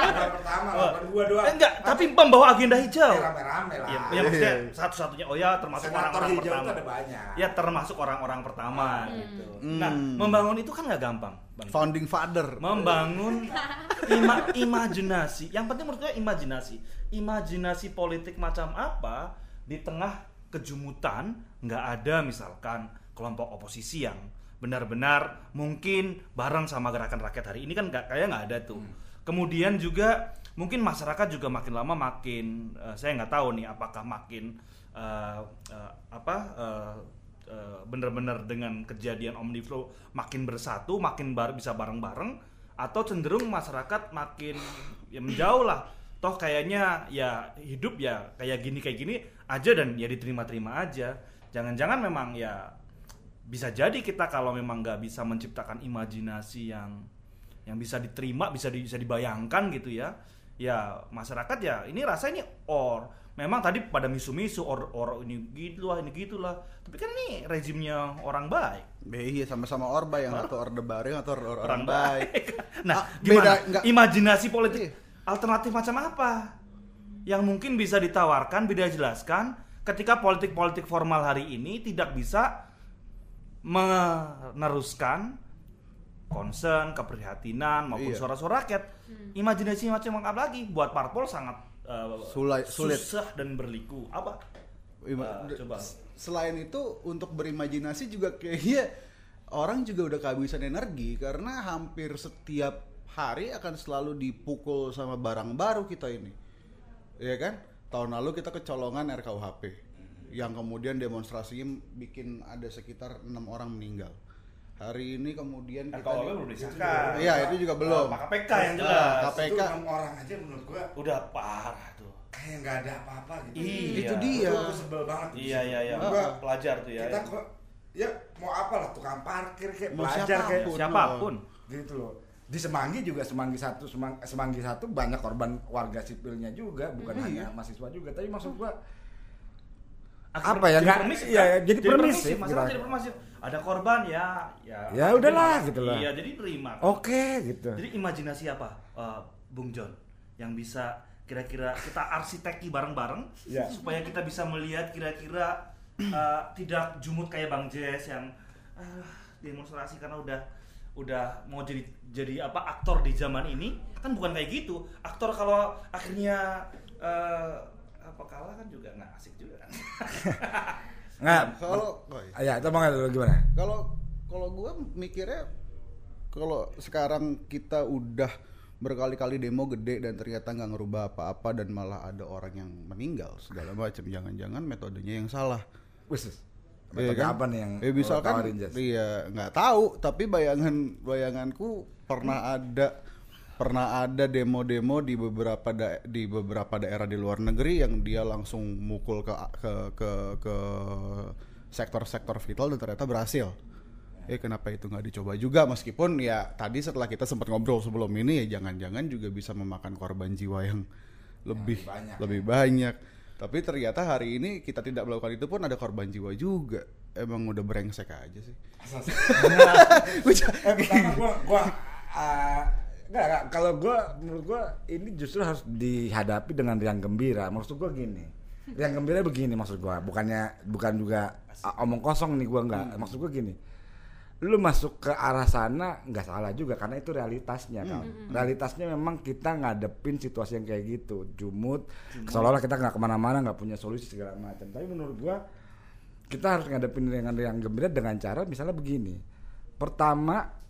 Bukan pertama, gua doang. Eh, enggak tapi membawa agenda hijau Ya, rame-rame lah. ya, ya maksudnya satu-satunya oh ya termasuk orang-orang pertama itu ada banyak. ya termasuk orang-orang pertama gitu Hmm. nah membangun itu kan nggak gampang Bang. Founding father. membangun ima- imajinasi yang penting menurut gue imajinasi imajinasi politik macam apa di tengah kejumutan nggak ada misalkan kelompok oposisi yang benar-benar mungkin bareng sama gerakan rakyat hari ini kan nggak kayak nggak ada tuh. Kemudian juga mungkin masyarakat juga makin lama makin eh, saya nggak tahu nih apakah makin eh, eh, apa eh, eh, benar-benar dengan kejadian omnibus makin bersatu makin bar bisa bareng-bareng atau cenderung masyarakat makin ya menjauh lah. Toh kayaknya ya hidup ya kayak gini kayak gini aja dan ya diterima-terima aja. Jangan-jangan memang ya bisa jadi kita kalau memang nggak bisa menciptakan imajinasi yang yang bisa diterima bisa di- bisa dibayangkan gitu ya ya masyarakat ya ini rasa ini or. Memang tadi pada misu-misu or or ini gitu lah ini gitulah. Tapi kan ini rezimnya orang baik. Iya sama-sama orba yang satu orde baru yang satu or- orang, orang baik. baik. Nah Ah, gimana? beda, nggak- imajinasi politik Iya. alternatif macam apa? Yang mungkin bisa ditawarkan bisa jelaskan ketika politik-politik formal hari ini tidak bisa meneruskan concern, keprihatinan maupun Iya. suara-suara rakyat. Imajinasi macam apa lagi buat parpol sangat eh, Sulai- sulit. susah dan berliku. Apa? Ima- Ah, coba. Selain itu untuk berimajinasi juga kayaknya orang juga udah kehabisan energi karena hampir setiap hari akan selalu dipukul sama barang baru kita ini. Iya kan? Tahun lalu kita kecolongan RKUHP yang kemudian demonstrasinya bikin ada sekitar enam orang meninggal. Hari ini kemudian kita RKUHP belum disahkan. Iya, itu juga belum. Nah, KPK yang jelas. Ah, KPK. Itu enam orang aja menurut gua Udah parah tuh. kayak nggak ada apa-apa gitu. Iya. Itu dia. Itu aku sebel banget. tuh. Iya iya iya. Gua, Pelajar tuh ya. kita kok ya mau apa lah tukang parkir kayak Mau pelajar kayak siapa pun. Siapa pun. gitu loh. Di Semanggi juga Semanggi satu Semang, Semanggi satu banyak korban warga sipilnya juga bukan hanya mahasiswa juga tapi maksud gua Apa ya, jadi nggak- iya, kan? ya, jadi permisif, masalah jadi permisif ada korban ya ya Ya udahlah, gitu lah. iya jadi terima oke gitu. jadi imajinasi apa eh, Bung John yang bisa kira-kira kita arsiteki bareng-bareng Ya. supaya kita bisa melihat kira-kira eh, tidak jumut kayak Bang Jess yang ah, demonstrasi karena udah udah mau jadi jadi apa aktor di zaman ini kan bukan kayak gitu aktor kalau akhirnya eh, apa kalah kan juga nggak asik juga kan Nggak, Kalau oh iya. ya itu bang gimana? Kalau kalau gue mikirnya kalau sekarang kita udah berkali-kali demo gede dan ternyata nggak ngerubah apa-apa dan malah ada orang yang meninggal segala macam jangan-jangan metodenya yang salah. Wis. Iya Metode apa nih yang lo misalkan iya nggak tahu tapi bayangan bayanganku pernah ada pernah ada demo-demo di beberapa da- di beberapa daerah di luar negeri yang dia langsung mukul ke ke ke, ke sektor-sektor vital dan ternyata berhasil. Eh kenapa itu nggak dicoba juga meskipun ya tadi setelah kita sempat ngobrol sebelum ini ya jangan-jangan juga bisa memakan korban jiwa yang lebih banyak, lebih banyak. Tapi ternyata hari ini kita tidak melakukan itu pun ada korban jiwa juga. Emang udah brengsek aja sih. eh pertama gua gua ah, nggak nggak. Kalau gua menurut gua ini justru harus dihadapi dengan riang gembira. Maksud gua gini riang gembira begini maksud gua. Bukannya bukan juga ah, omong kosong nih gua nggak. Maksud gua gini lu masuk ke arah sana nggak salah juga karena itu realitasnya kan realitasnya memang kita ngadepin situasi yang kayak gitu. Jumut, seolah-olah kita nggak ke mana-mana nggak punya solusi segala macam. Tapi menurut gua kita harus ngadepin dengan yang gembira dengan cara misalnya begini. Pertama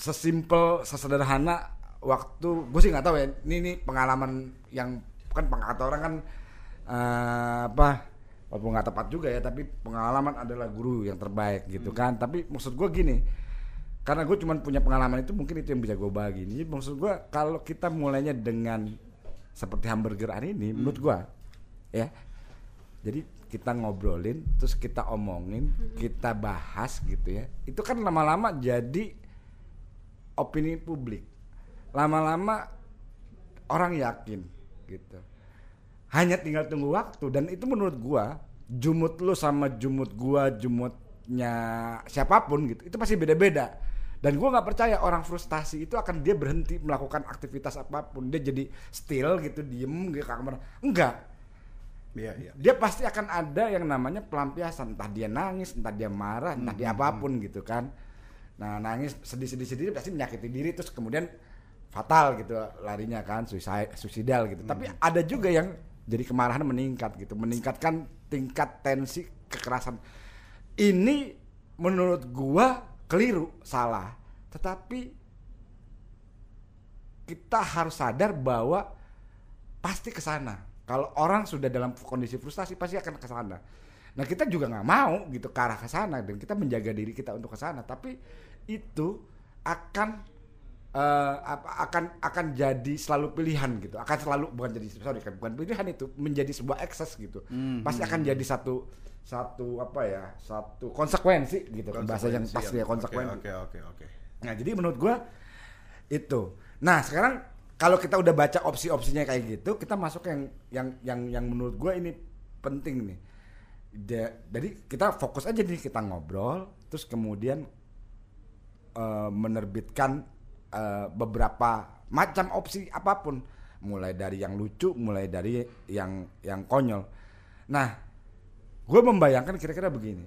sesimpel sesederhana waktu gue sih nggak tahu ya ini, ini pengalaman yang kan pengkata orang kan eh, apa walaupun nggak tepat juga ya tapi pengalaman adalah guru yang terbaik gitu kan. Tapi maksud gue gini karena gue cuma punya pengalaman itu mungkin itu yang bisa gue bagi. Jadi maksud gue kalau kita mulainya dengan seperti hamburger hari ini menurut gue ya jadi kita ngobrolin terus kita omongin kita bahas gitu ya itu kan lama-lama jadi opini publik. Lama-lama orang yakin gitu. Hanya tinggal tunggu waktu dan itu menurut gua jumut lu sama jumut gua jumutnya siapa pun gitu itu pasti beda-beda. Dan gua nggak percaya orang frustasi itu akan dia berhenti melakukan aktivitas apa pun. Dia jadi still gitu diem gitu kamar. Enggak. Iya, iya. dia pasti akan ada yang namanya pelampiasan. Entah dia nangis entah dia marah entah Hmm, dia apa pun gitu kan nah nangis sedih sedih pasti menyakiti diri terus kemudian fatal gitu larinya kan suicide suicidal gitu tapi Hmm. ada juga yang jadi kemarahan meningkat gitu meningkatkan tingkat tensi kekerasan ini menurut gua keliru salah tetapi kita harus sadar bahwa pasti ke sana. Kalau orang sudah dalam kondisi frustasi pasti akan ke sana. Nah kita juga nggak mau gitu ke arah ke sana dan kita menjaga diri kita untuk ke sana. Tapi itu akan apa, akan akan jadi selalu pilihan gitu. Akan selalu bukan jadi sorry kan bukan pilihan itu menjadi sebuah ekses gitu. Pasti akan jadi satu satu apa ya satu konsekuensi gitu kan bahasa yang Konsekuensi pasti ya konsekuensi. Oke, oke, oke. Nah, jadi menurut gua Itu. Nah, sekarang kalau kita udah baca opsi-opsinya kayak gitu, kita masuk yang yang yang yang menurut gue ini penting nih. Jadi kita fokus aja nih kita ngobrol, terus kemudian eh, menerbitkan eh, beberapa macam opsi apa pun, mulai dari yang lucu, mulai dari yang yang konyol. Nah, gue membayangkan kira-kira begini,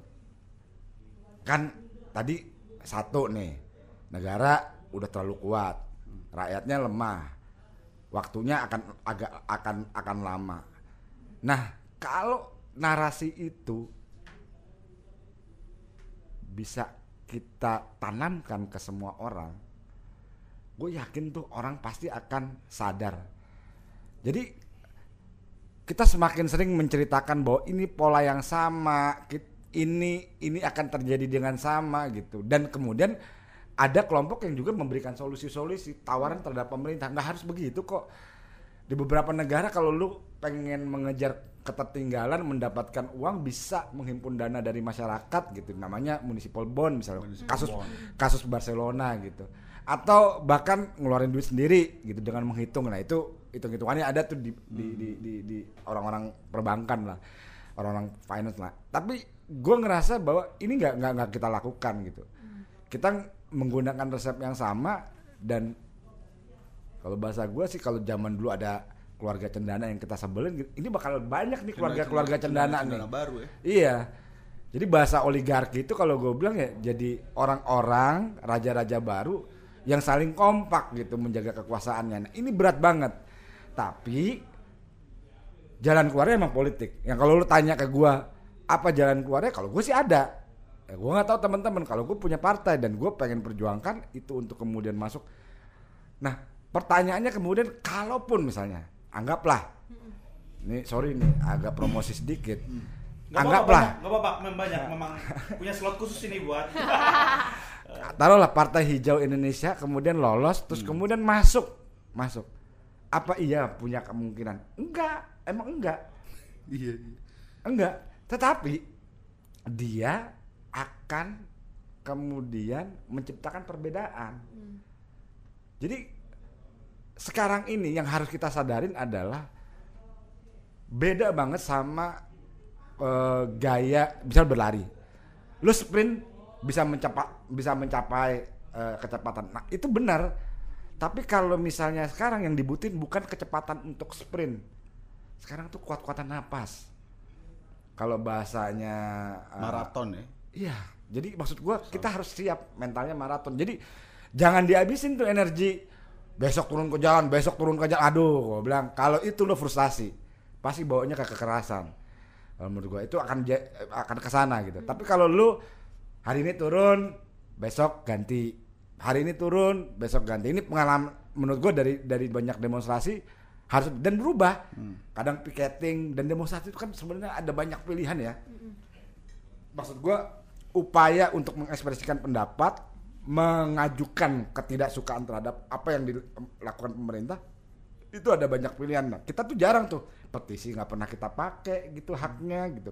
kan tadi satu nih, negara udah terlalu kuat, rakyatnya lemah, waktunya akan agak akan akan lama. Nah, kalau narasi itu bisa kita tanamkan ke semua orang, gue yakin tuh orang pasti akan sadar. Jadi kita semakin sering menceritakan bahwa ini pola yang sama, ini ini akan terjadi dengan sama gitu. Dan kemudian ada kelompok yang juga memberikan solusi-solusi tawaran terhadap pemerintah. Nggak harus begitu kok. Di beberapa negara kalau lu pengen mengejar ketertinggalan mendapatkan uang bisa menghimpun dana dari masyarakat gitu. Namanya municipal bond misalnya. Kasus kasus Barcelona gitu. Atau bahkan ngeluarin duit sendiri gitu dengan menghitung. Nah itu hitung hitungannya ada tuh di di, di, di, di orang-orang perbankan lah. Orang-orang finance lah. Tapi gue ngerasa bahwa ini nggak nggak nggak kita lakukan gitu. Kita menggunakan resep yang sama dan kalau bahasa gue sih kalau zaman dulu ada keluarga cendana yang kita sebelin ini bakal banyak nih keluarga-keluarga cendana, nih cendana baru ya. Iya. Jadi bahasa oligarki itu kalau gue bilang ya jadi orang-orang raja-raja baru yang saling kompak gitu menjaga kekuasaannya. Nah, ini berat banget. Tapi jalan keluarnya emang politik. Yang kalau lu tanya ke gue apa jalan keluarnya, kalau gue sih ada. Ya, gue nggak tahu teman-teman. Kalau gue punya partai dan gue pengen perjuangkan itu untuk kemudian masuk. Nah, pertanyaannya kemudian kalaupun misalnya anggaplah. Ini sorry nih agak promosi sedikit. Nggak Anggaplah. apa-apa, nggak apa-apa, memang banyak, memang punya slot khusus ini buat. taruhlah partai hijau Indonesia kemudian lolos terus kemudian masuk. Masuk. Apa iya punya kemungkinan? Enggak. Emang enggak. Iya. enggak. Tetapi dia akan kemudian menciptakan perbedaan. Jadi sekarang ini yang harus kita sadarin adalah beda banget sama eh, gaya misal berlari. Lu sprint bisa mencapai bisa mencapai eh, kecepatan. Nah itu benar. Tapi kalau misalnya sekarang yang dibutuhin bukan kecepatan untuk sprint. Sekarang tuh kuat-kuatan napas. Kalau bahasanya eh, Maraton ya. Iya, jadi maksud gua kita harus siap mentalnya maraton. Jadi jangan dihabisin tuh energi besok turun ke jalan, besok turun ke jalan. Aduh, gua bilang kalau itu lo frustasi, pasti bawanya ke kekerasan. Kalau menurut gua itu akan akan ke sana gitu. Tapi kalau lu hari ini turun, besok ganti. Hari ini turun, besok ganti. Ini pengalaman menurut gua dari dari banyak demonstrasi harus dan berubah. Kadang piketing dan demonstrasi itu kan sebenarnya ada banyak pilihan ya maksud gua upaya untuk mengekspresikan pendapat mengajukan ketidaksukaan terhadap apa yang dilakukan pemerintah itu ada banyak pilihan nah kita tuh jarang tuh petisi nggak pernah kita pakai gitu haknya gitu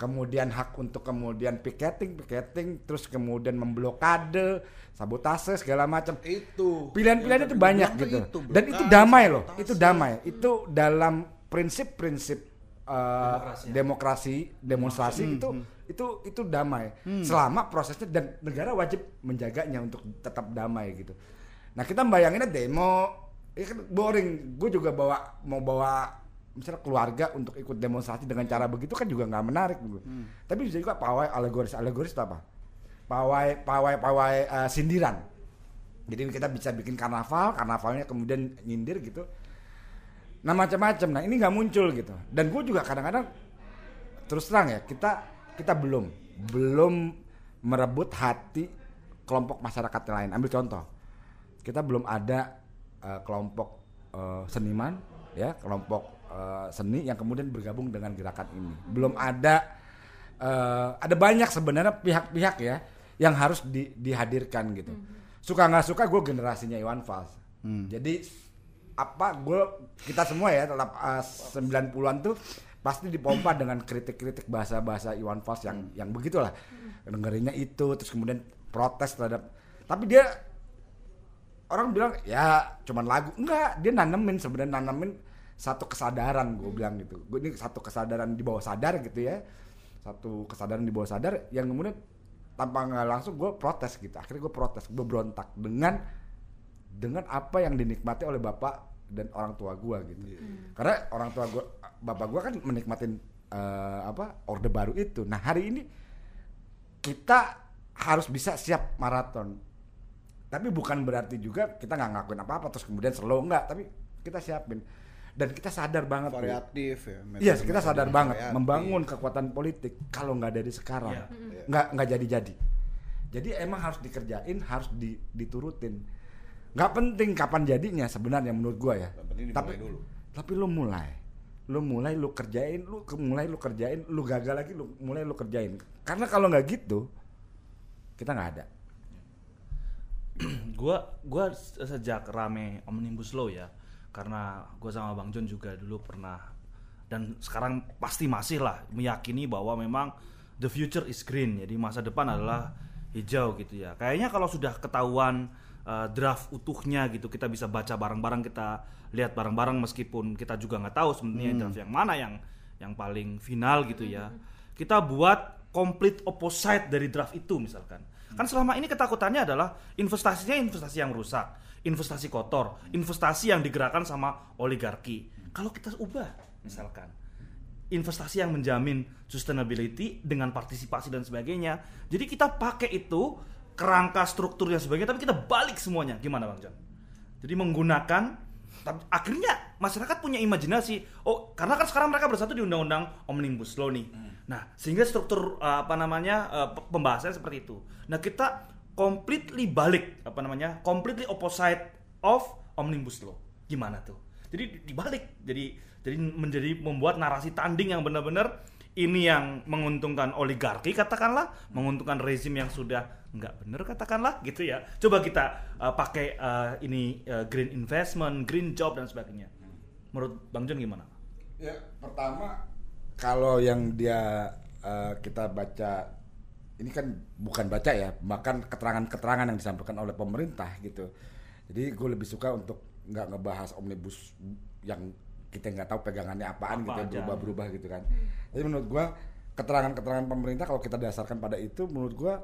kemudian hak untuk kemudian piketing piketing terus kemudian memblokade sabotase segala macam Itu. pilihan-pilihan Yang itu banyak gitu itu, dan itu damai loh sabotase. itu damai itu dalam prinsip-prinsip uh, Demokrasi. demokrasi demonstrasi itu itu itu damai selama prosesnya dan negara wajib menjaganya untuk tetap damai gitu nah kita bayanginnya demo ya kan boring gue juga bawa mau bawa misalnya keluarga untuk ikut demonstrasi dengan cara begitu kan juga nggak menarik gitu. tapi bisa juga pawai alegoris alegoris itu apa pawai pawai pawai uh, sindiran jadi kita bisa bikin karnaval, karnavalnya kemudian nyindir gitu. Nah macam-macam. Nah ini nggak muncul gitu. Dan gue juga kadang-kadang terus terang ya kita kita belum belum merebut hati kelompok masyarakat yang lain. Ambil contoh, kita belum ada eh, kelompok eh, seniman ya kelompok eh, seni yang kemudian bergabung dengan gerakan ini. Belum ada eh, ada banyak sebenarnya pihak-pihak ya yang harus di- dihadirkan gitu. Suka nggak suka gue generasinya Iwan Fals. Jadi apa gue kita semua ya tetap eh, 90-an tuh pasti dipompa dengan kritik-kritik bahasa-bahasa Iwan Fals yang yang begitulah. Dengerinnya itu terus kemudian protes terhadap tapi dia orang bilang ya cuman lagu. Enggak dia nanemin sebenarnya nanemin satu kesadaran gue bilang gitu. Gue ini satu kesadaran di bawah sadar gitu ya. Satu kesadaran di bawah sadar yang kemudian tanpa nggak langsung gue protes gitu. Akhirnya gue protes gue berontak dengan dengan apa yang dinikmati oleh bapak dan orang tua gue gitu karena orang tua gue bapak gue kan menikmatin eh, apa orde baru itu nah hari ini kita harus bisa siap maraton tapi bukan berarti juga kita nggak ngakuin apa-apa terus kemudian slow enggak tapi kita siapin dan kita sadar banget variatif ya Iya, kita metode-metode sadar banget variatif. membangun kekuatan politik kalau nggak dari sekarang Iya. nggak nggak jadi-jadi. Jadi emang harus dikerjain, harus di- diturutin. Nggak penting kapan jadinya sebenarnya menurut gua ya. Tapi dulu. tapi lu mulai, lu mulai lu kerjain, lu mulai lu kerjain, lu gagal lagi lu mulai lu kerjain. Karena kalau nggak gitu kita nggak ada. gua gua se- sejak rame omnibus law ya karena gua sama bang John juga dulu pernah dan sekarang pasti masih lah meyakini bahwa memang the future is green jadi masa depan adalah hijau gitu ya kayaknya kalau sudah ketahuan uh, draft utuhnya gitu. Kita bisa baca bareng-bareng kita lihat bareng-bareng meskipun kita juga nggak tahu sebenarnya draft yang mana yang yang paling final gitu ya. Kita buat complete opposite dari draft itu misalkan. Kan selama ini ketakutannya adalah investasinya investasi yang rusak investasi kotor investasi yang digerakkan sama oligarki. Kalau kita ubah misalkan investasi yang menjamin sustainability dengan partisipasi dan sebagainya jadi kita pakai itu kerangka strukturnya sebagainya tapi kita balik semuanya gimana bang John jadi menggunakan tapi akhirnya masyarakat punya imajinasi. Oh, karena kan sekarang mereka bersatu di undang-undang omnibus law nih. Nah, sehingga struktur uh, apa namanya uh, pe- pembahasannya seperti itu. Nah, kita completely balik apa namanya? completely opposite of omnibus law. Gimana tuh? Jadi dibalik. Jadi jadi menjadi membuat narasi tanding yang benar-benar ini yang menguntungkan oligarki katakanlah, menguntungkan rezim yang sudah nggak bener katakanlah gitu ya. Coba kita uh, pakai uh, ini uh, green investment, green job dan sebagainya. Menurut Bang John gimana? Ya, pertama kalau yang dia eh, kita baca ini kan bukan baca ya, bahkan keterangan-keterangan yang disampaikan oleh pemerintah gitu. Jadi gue lebih suka untuk nggak ngebahas omnibus yang kita nggak tahu pegangannya apaan Apa gitu, ya, berubah-berubah gitu kan. Jadi menurut gue keterangan-keterangan pemerintah kalau kita dasarkan pada itu, menurut gue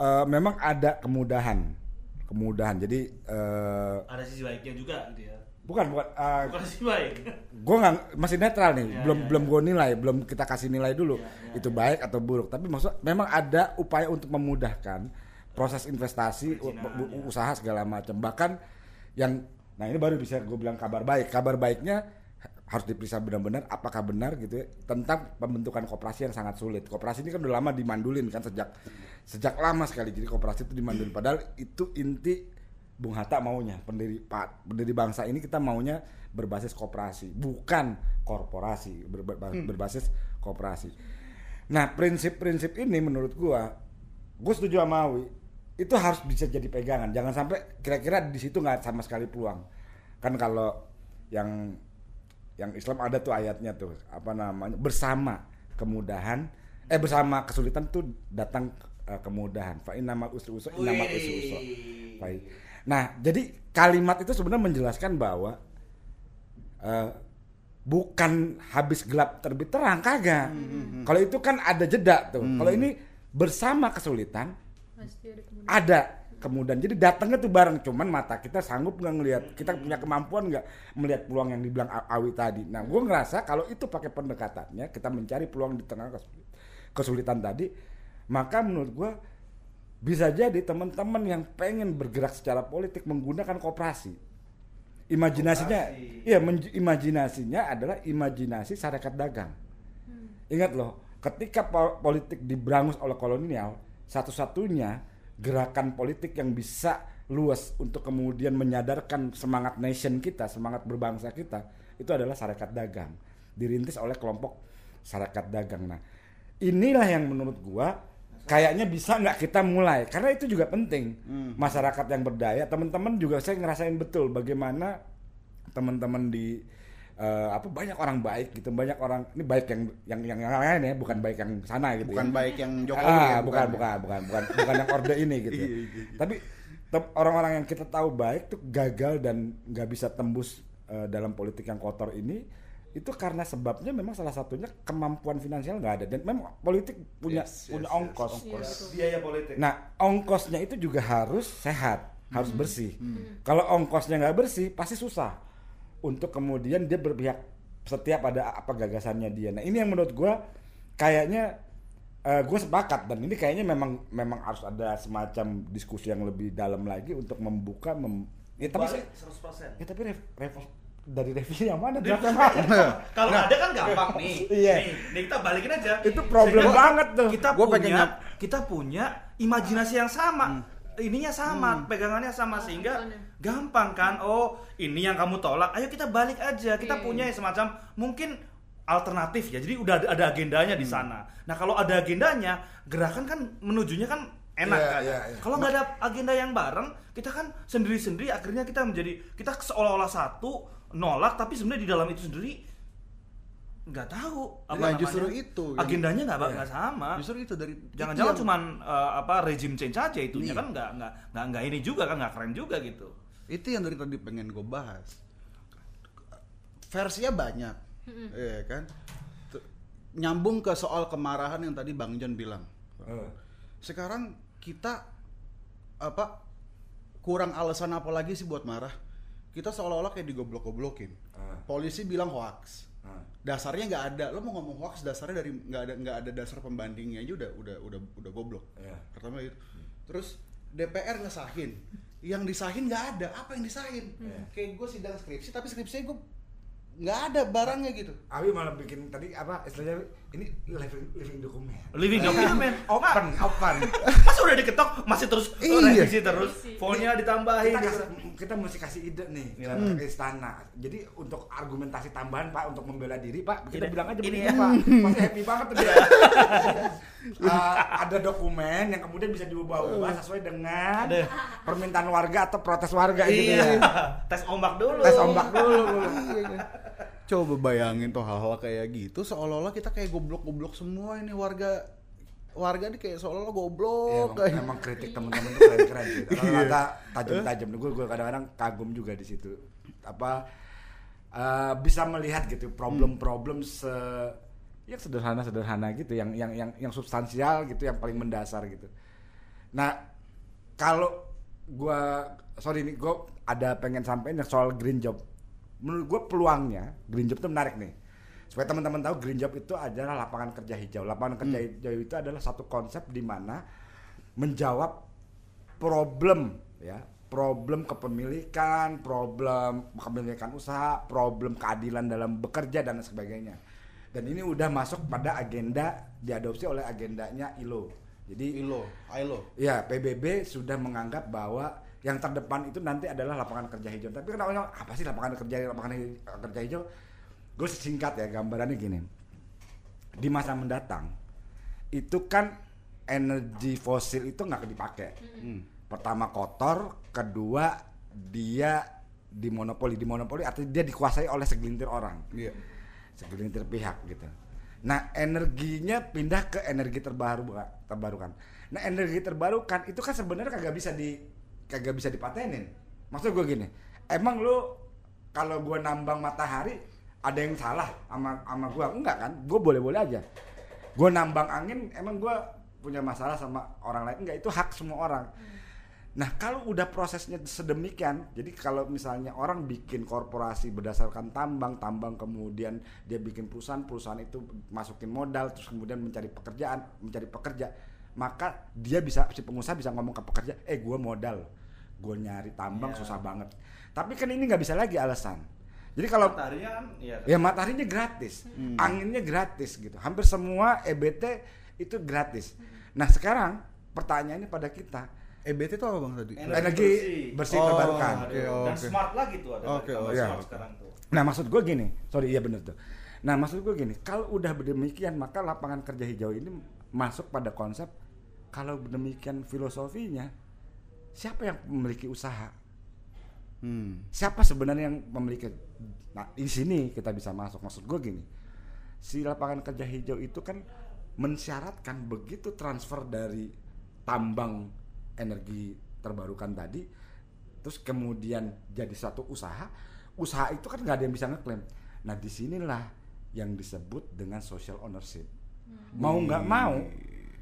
eh, memang ada kemudahan, kemudahan. Jadi eh, Ada sisi baiknya juga gitu ya. bukan bukan eh, Bukan sisi baik. gue nggak masih netral nih Ya, belum ya, belum ya. gue nilai belum kita kasih nilai dulu Ya, ya, itu baik atau buruk tapi maksud memang ada upaya untuk memudahkan proses investasi Perizinan, ya. usaha segala macam bahkan yang nah ini baru bisa gue bilang kabar baik kabar baiknya harus diperiksa benar-benar apakah benar gitu ya tentang pembentukan koperasi yang sangat sulit. Koperasi ini kan udah lama dimandulin kan sejak sejak lama sekali. Jadi koperasi itu dimandulin. Padahal itu inti Bung Hatta maunya pendiri Pak pendiri bangsa ini kita maunya berbasis koperasi bukan korporasi ber- ber- berbasis koperasi. Nah prinsip-prinsip ini menurut gua gue setuju sama Awi itu harus bisa jadi pegangan. Jangan sampai kira-kira di situ nggak sama sekali peluang. Kan kalau yang yang Islam ada tuh ayatnya tuh apa namanya bersama kemudahan eh bersama kesulitan tuh datang eh, kemudahan fa innamal usri usra innamal usri usra Baik. Nah, jadi kalimat itu sebenarnya menjelaskan bahwa eh, bukan habis gelap terbit terang kagak. Kalau itu kan ada jeda tuh. Kalau ini bersama kesulitan Pasti ada kemudian. ada kemudian jadi datangnya tuh bareng cuman mata kita sanggup nggak ngelihat? Kita punya kemampuan nggak melihat peluang yang dibilang Awi tadi? Nah gue ngerasa kalau itu pakai pendekatannya kita mencari peluang di tengah kesulitan, tadi maka menurut gue bisa jadi teman-teman yang pengen bergerak secara politik menggunakan koperasi. Imajinasinya iya imajinasinya adalah imajinasi syarikat dagang. Ingat loh, ketika po- politik diberangus oleh kolonial, satu-satunya gerakan politik yang bisa luas untuk kemudian menyadarkan semangat nation kita, semangat berbangsa kita, itu adalah syarikat dagang. Dirintis oleh kelompok syarikat dagang. Nah, inilah yang menurut gua kayaknya bisa nggak kita mulai karena itu juga penting masyarakat yang berdaya teman-teman juga saya ngerasain betul bagaimana teman-teman di eh, apa banyak orang baik gitu banyak orang ini baik yang yang yang, yang lain ya bukan baik yang sana gitu bukan ya. baik yang Jokowi ah, ya, bukan, bukan bukan bukan bukan yang orde ini gitu ya. Iya, iya, iya. tapi orang-orang yang kita tahu baik tuh gagal dan nggak bisa tembus eh, dalam politik yang kotor ini itu karena sebabnya memang salah satunya kemampuan finansial nggak ada dan memang politik punya Yes, punya yes, yes, ongkos. Iya, betul. biaya politik Nah ongkosnya itu juga harus sehat, harus bersih. Kalau ongkosnya nggak bersih pasti susah untuk kemudian dia berpihak setia pada apa gagasannya dia. Nah ini yang menurut gua kayaknya gue sepakat dan ini kayaknya memang memang harus ada semacam diskusi yang lebih dalam lagi untuk membuka mem, ya tapi Balik saya- 100%. ya tapi rev, rev- dari review yang mana draft yang mana? Kalau ada kan gampang nih. Iya. Nih, nih kita balikin aja. Itu problem Sehingga banget tuh. Kita Gua punya pengen kita punya imajinasi yang sama. Ininya sama, pegangannya sama sehingga Makanya. gampang kan. Oh, ini yang kamu tolak. Ayo kita balik aja. Kita Iya. punya semacam mungkin alternatif ya. Jadi udah ada, ada agendanya di sana. Nah, kalau ada agendanya, gerakan kan menujunya kan enak Iya, kan. iya, iya. Kalau nggak ada agenda yang bareng, kita kan sendiri-sendiri akhirnya kita menjadi kita seolah-olah satu nolak tapi sebenarnya di dalam itu sendiri nggak tahu apa Nah, namanya. justru itu. Agendanya nggak Iya. nggak sama Justru itu dari jangan-jangan itu yang- cuman eh, apa rejim change aja itunya Iya. kan nggak nggak nggak nggak ini juga kan nggak keren juga gitu itu yang dari tadi pengen gue bahas versinya banyak Iya kan T- nyambung ke soal kemarahan yang tadi bang John bilang sekarang kita apa kurang alasan apa lagi sih buat marah kita seolah-olah kayak digoblok-goblokin Ah. polisi bilang hoax. Dasarnya nggak ada. Lo mau ngomong hoax dasarnya dari nggak ada nggak ada dasar pembandingnya aja udah udah udah udah goblok. Iya. pertama itu. Terus DPR ngesahin. Yang disahin nggak ada. Apa yang disahin? Iya. kayak gue sidang skripsi tapi skripsinya gue nggak ada barangnya gitu. Abi malah bikin tadi apa istilahnya ini living living dokumen. living document Open, open. masa udah diketok masih terus Iya. revisi terus fontnya ditambahin kita, gitu. kasih- kita mesti kasih ide nih Iya. ke istana. Jadi untuk argumentasi tambahan Pak untuk membela diri Pak, kita Ini- bilang aja ini begini ya. Pak. Pasti happy banget tuh dia. Uh, ada dokumen yang kemudian bisa diubah-ubah sesuai dengan Ada. permintaan warga atau protes warga gitu iya ya. tes ombak dulu Tes ombak dulu. Coba bayangin tuh hal-hal kayak gitu seolah-olah kita kayak goblok-goblok semua ini warga warga nih kayak seolah-olah Iya, goblok emang, kayak emang kritik teman-teman tuh keren-keren sih. Kalau Iya. kata tajam-tajam, gue gue kadang-kadang kagum juga di situ. Apa eh, bisa melihat gitu problem-problem se ya sederhana-sederhana gitu, yang yang yang yang substansial gitu, yang paling mendasar gitu. Nah, kalau gua sorry nih, gue ada pengen sampein yang soal green job. Menurut gue peluangnya green job itu menarik nih. Supaya teman-teman tahu green job itu adalah lapangan kerja hijau. Lapangan kerja hijau itu adalah satu konsep di mana menjawab problem ya, problem kepemilikan, problem kepemilikan usaha, problem keadilan dalam bekerja dan sebagainya. Dan ini udah masuk pada agenda diadopsi oleh agendanya ILO. Jadi ILO ILO Ya, PBB sudah menganggap bahwa yang terdepan itu nanti adalah lapangan kerja hijau. Tapi kenapa orang, apa sih lapangan kerja lapangan hi- kerja hijau? Gue singkat ya gambarannya gini. Di masa mendatang itu kan energi fosil itu nggak dipakai. Pertama kotor, kedua dia dimonopoli, dimonopoli artinya dia dikuasai oleh segelintir orang iya segelintir pihak gitu. Nah energinya pindah ke energi terbaru terbarukan. Nah energi terbarukan itu kan sebenarnya kagak bisa di kagak bisa dipatenin. Maksud gue gini, emang lu kalau gue nambang matahari ada yang salah sama sama gue enggak kan? Gue boleh-boleh aja. Gue nambang angin emang gue punya masalah sama orang lain enggak itu hak semua orang. Nah, kalau udah prosesnya sedemikian, jadi kalau misalnya orang bikin korporasi berdasarkan tambang, tambang kemudian dia bikin perusahaan, perusahaan itu masukin modal, terus kemudian mencari pekerjaan, mencari pekerja, maka dia bisa si pengusaha bisa ngomong ke pekerja, eh gue modal, gue nyari tambang Iya. susah banget. Tapi kan ini nggak bisa lagi alasan. Jadi kalau mataharinya kan ya ya mataharinya gratis, anginnya gratis gitu. Hampir semua EBT itu gratis. Nah sekarang pertanyaannya pada kita, EBT itu apa bang tadi energi bersih, Oh, terbarukan. oke, dan oke. smart lagi tuh ada tambah oke. smart sekarang tuh Nah maksud gue gini, sorry iya bener tuh. Nah maksud gue gini, kalau udah demikian maka lapangan kerja hijau ini masuk pada konsep kalau demikian filosofinya siapa yang memiliki usaha? hmm. Siapa sebenarnya yang memiliki? Nah di sini kita bisa masuk. Maksud gue gini, si lapangan kerja hijau itu kan mensyaratkan begitu transfer dari tambang energi terbarukan tadi terus kemudian jadi satu usaha usaha itu kan nggak ada yang bisa ngeklaim nah di sinilah yang disebut dengan social ownership mau nggak mau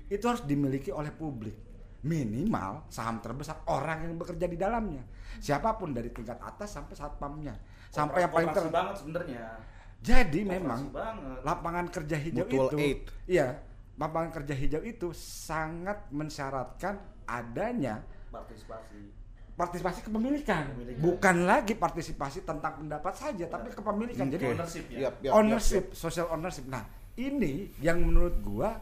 itu harus dimiliki oleh publik minimal saham terbesar orang yang bekerja di dalamnya siapa pun dari tingkat atas sampai satpamnya sampai yang paling ter Koperasi banget sebenarnya. jadi Koperasi memang banget. lapangan kerja hijau Mutual itu aid. iya lapangan kerja hijau itu sangat mensyaratkan adanya partisipasi. partisipasi kepemilikan Kepemilikan. bukan lagi partisipasi tentang pendapat saja tapi kepemilikan jadi Ownership ya. Yap, yap, yap, ownership social ownership nah ini yang menurut gua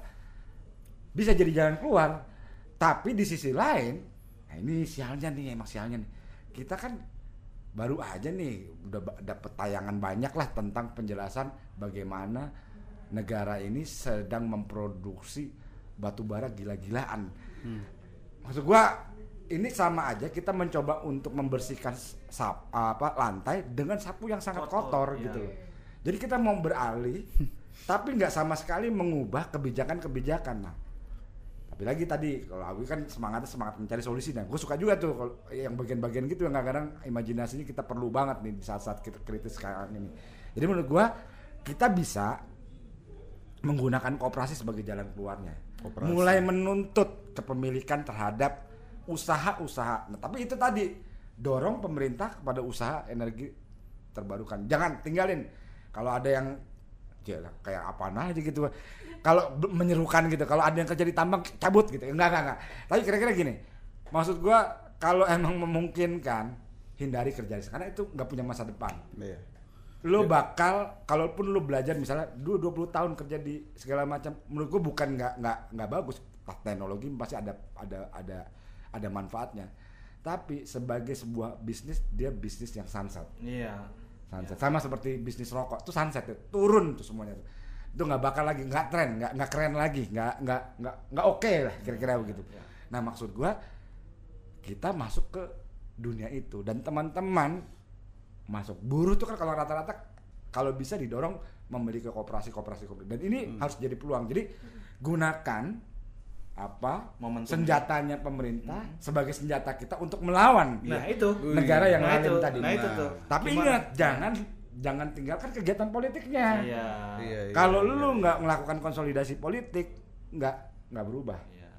bisa jadi jalan keluar tapi di sisi lain nah ini sialnya nih emang sialnya nih kita kan baru aja nih udah dapet tayangan banyak lah tentang penjelasan bagaimana negara ini sedang memproduksi batu bara gila-gilaan maksud gua ini sama aja kita mencoba untuk membersihkan sap, apa lantai dengan sapu yang sangat Kotor, kotor, iya. gitu loh. Jadi kita mau beralih tapi nggak sama sekali mengubah kebijakan-kebijakan. Nah, tapi lagi tadi kalau Awi kan semangatnya semangat mencari solusi dan gue suka juga tuh kalau yang bagian-bagian gitu yang kadang-kadang imajinasinya kita perlu banget nih di saat-saat kita kritis sekarang ini. Jadi menurut gua kita bisa menggunakan kooperasi sebagai jalan keluarnya. Mulai menuntut kepemilikan terhadap usaha-usaha. Nah, tapi itu tadi dorong pemerintah kepada usaha energi terbarukan. Jangan tinggalin. Kalau ada yang ya, kayak apa aja gitu. Kalau menyerukan gitu, kalau ada yang kerja di tambang cabut gitu. Enggak, enggak, enggak. Tapi kira-kira gini. Maksud gua kalau emang memungkinkan hindari kerja di sana karena itu nggak punya masa depan Iya. lu bakal kalaupun lu belajar misalnya dua 20 tahun kerja di segala macam menurut gua bukan nggak nggak nggak bagus teknologi pasti ada ada ada ada manfaatnya tapi sebagai sebuah bisnis dia bisnis yang sunset Iya. Sunset. Sama seperti bisnis rokok itu sunset tuh turun tuh semuanya tuh. Itu nggak bakal lagi nggak tren nggak nggak keren lagi nggak nggak nggak nggak oke lah kira-kira begitu. Nah maksud gua kita masuk ke dunia itu dan teman-teman masuk. Buruh tuh kan kalau rata-rata kalau bisa didorong memiliki kooperasi kooperasi kooperasi dan ini harus jadi peluang. Jadi gunakan apa Momentum. senjatanya pemerintah sebagai senjata kita untuk melawan Nah, itu. negara yang Nah, lain itu. tadi Nah, itu tuh. tapi Gimana? ingat jangan jangan tinggalkan kegiatan politiknya Iya. Iya, iya, kalau iya, lu iya. nggak melakukan konsolidasi politik nggak nggak berubah Iya.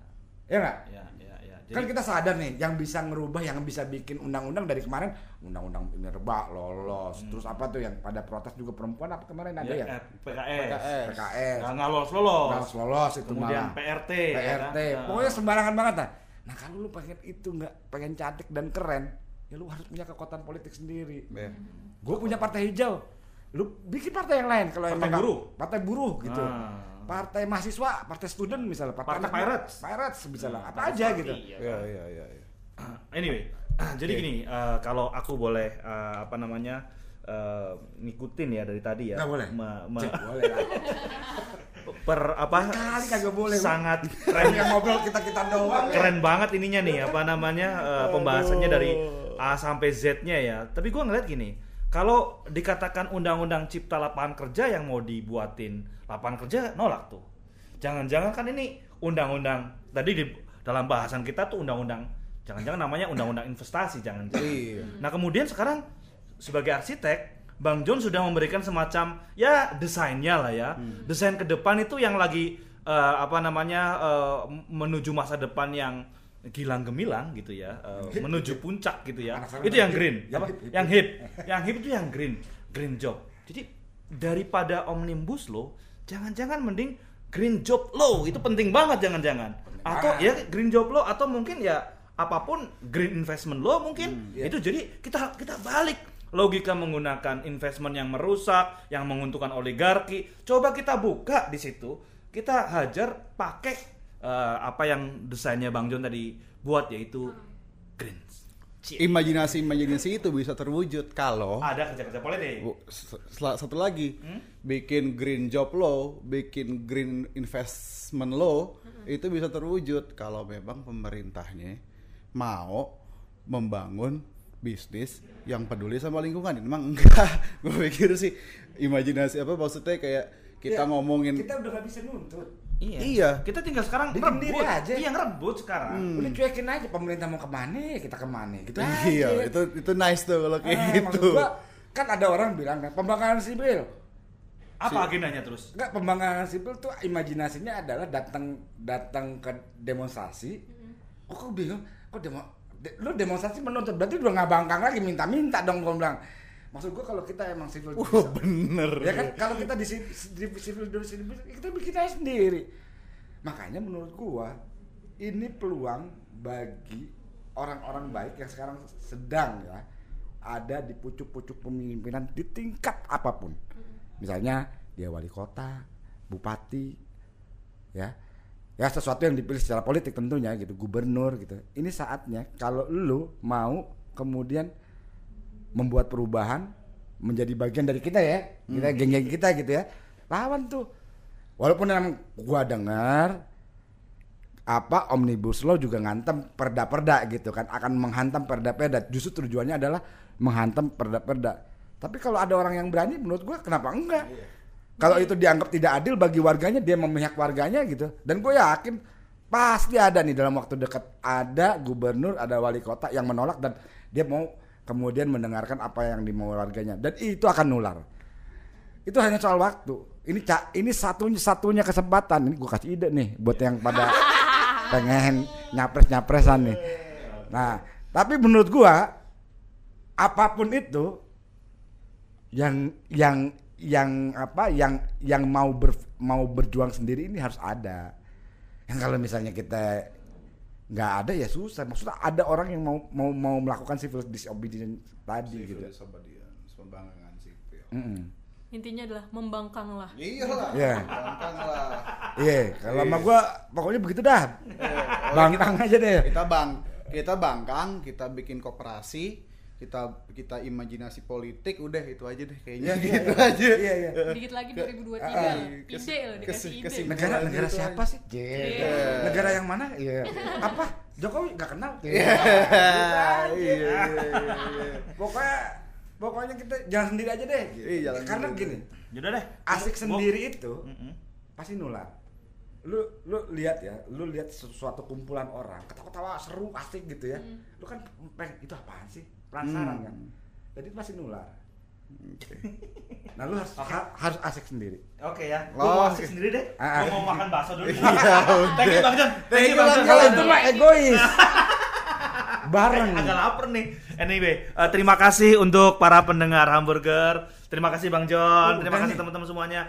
ya nggak Iya, iya, iya. kan kita sadar nih yang bisa ngerubah yang bisa bikin undang-undang dari kemarin undang-undang minerba lolos terus apa tuh yang pada protes juga perempuan apa kemarin ada Hmm. ya, ya eh, PKS. PKS Nggak nggak lolos lolos. Nggak lolos itu Kemudian malah. PRT. PRT ya kan? pokoknya sembarangan banget lah nah kalau lu pengen itu nggak pengen cantik dan keren ya lu harus punya kekuatan politik sendiri Iya. gue punya partai hijau lu bikin partai yang lain kalau Partai buruh? partai buruh gitu Ah. partai mahasiswa partai student misalnya Partai anak- pirates. pirates misalnya apa Partai aja party, gitu ya iya, iya, iya. Anyway, jadi gini, eh, kalau aku boleh eh, apa namanya eh, ngikutin ya dari tadi ya. Nggak boleh. Me- me- Cek, boleh lah per apa? Kali kagak boleh. Sangat keren yang ngobrol kita kita doang keren banget ininya nih apa namanya eh, pembahasannya dari A sampai Z-nya ya. Tapi gua ngeliat gini, kalau dikatakan undang-undang cipta lapangan kerja yang mau dibuatin lapangan kerja nolak tuh. Jangan-jangan kan ini undang-undang tadi di dalam bahasan kita tuh undang-undang jangan-jangan namanya undang-undang investasi jangan-jangan. Iya. Nah kemudian sekarang sebagai arsitek, Bang John sudah memberikan semacam ya desainnya lah ya, desain ke depan itu yang lagi eh, apa namanya eh, menuju masa depan yang gilang gemilang gitu ya, eh, menuju puncak gitu ya. Anak Itu yang hip. green, Yang apa? hip, hip. yang hip, yang hip itu yang green, green job. Jadi daripada omnibus law, jangan-jangan mending green job law itu penting banget jangan-jangan. Atau ya green job law atau mungkin ya apa pun green investment law mungkin iya. itu jadi kita kita balik logika menggunakan investment yang merusak yang menguntungkan oligarki coba kita buka di situ kita hajar pakai eh, apa yang desainnya bang John tadi buat yaitu green Imajinasi imajinasi itu bisa terwujud kalau ada kerja-kerja politik satu lagi Hmm? bikin green job law, bikin green investment law itu bisa terwujud kalau memang pemerintahnya mau membangun bisnis yang peduli sama lingkungan. Memang enggak, gue pikir sih imajinasi apa maksudnya kayak kita Ya, ngomongin kita udah gak bisa nuntut. Iya. Iya. Kita tinggal sekarang Bikin ngerebut. diri aja. Iya, ngerebut sekarang. Udah cuekin aja pemerintah mau ke mana, kita ke mana. Gitu aja. iya itu itu nice tuh kalau kayak maksud gitu gua, kan ada orang bilang kan pembangkangan sipil. Apa agendanya terus? Enggak pembangkangan sipil tuh imajinasinya adalah datang datang ke demonstrasi. Oh, kok bingung? Kok demo de- lu demonstrasi menuntut berarti udah nggak bangkang lagi minta-minta dong gua bilang. Maksud gua kalau kita emang sipil Wah bisa- bener. Ya kan? Kalau kita di, di civil industry kita bikin aja sendiri. Makanya menurut gua ini peluang bagi orang-orang baik yang sekarang sedang ya ada di pucuk-pucuk pemimpinan di tingkat apa pun. Misalnya dia wali kota bupati ya. Ya sesuatu yang dipilih secara politik tentunya gitu gubernur gitu. Ini saatnya kalau lu mau kemudian membuat perubahan menjadi bagian dari kita ya. Kita geng-geng kita gitu ya. Lawan tuh. Walaupun yang gua dengar apa omnibus law juga ngantem perda-perda gitu kan. Akan menghantam perda-perda. Justru tujuannya adalah menghantam perda-perda. Tapi kalau ada orang yang berani menurut gua kenapa enggak? Kalau itu dianggap tidak adil bagi warganya dia memihak warganya gitu. Dan gue yakin pasti ada nih dalam waktu dekat. Ada gubernur ada wali kota yang menolak dan dia mau kemudian mendengarkan apa yang dimau warganya. Dan itu akan nular. Itu hanya soal waktu. Ini cak ini satunya satunya kesempatan. Ini gue kasih ide nih buat yang pada pengen nyapres nyapresan nih. Nah tapi menurut gua apa pun itu yang yang yang apa yang yang mau ber, mau berjuang sendiri ini harus ada. Yang kalau misalnya kita nggak ada ya susah maksudnya ada orang yang mau mau mau melakukan civil disobedience tadi gitu pembangkangan sipil Mm-mm. intinya adalah membangkang lah iya lah Iya. lah Iya, kalau sama gua pokoknya begitu dah. Bangkang aja deh. kita bang kita bangkang kita bikin koperasi kita kita imajinasi politik udah itu aja deh kayaknya gitu aja Iya, iya. dikit lagi 2023 Ah, kes- ide loh dikasih ide kesim- Negara Gitu negara aja. siapa sih? Iya. Negara yang mana? Iya. Apa? Jokowi nggak kenal. Iya, Gitu iya, iya, iya. Pokoknya pokoknya kita jalan sendiri aja deh. Iya, jalan Karena sendiri. gini, Yaudah deh. asik sendiri itu pasti nular. Lu lu lihat ya, lu lihat sesuatu kumpulan orang ketawa-ketawa seru asik gitu ya. Lu kan pengen itu apaan sih? Penasaran Hmm. kan? Jadi pasti nular. Nah, lu harus ha- harus asik sendiri. Oke ya. Oh, Gua mau asik sendiri deh. Ah, Gua mau makan bakso dulu. Iya, Thank you Bang Jon. Thank you Bang Jon. Kalau itu mah egois. Bareng. Eh, agak lapar nih. Anyway, eh, terima kasih untuk para pendengar hamburger. Terima kasih Bang Jon. Oh, Terima kasih teman-teman semuanya.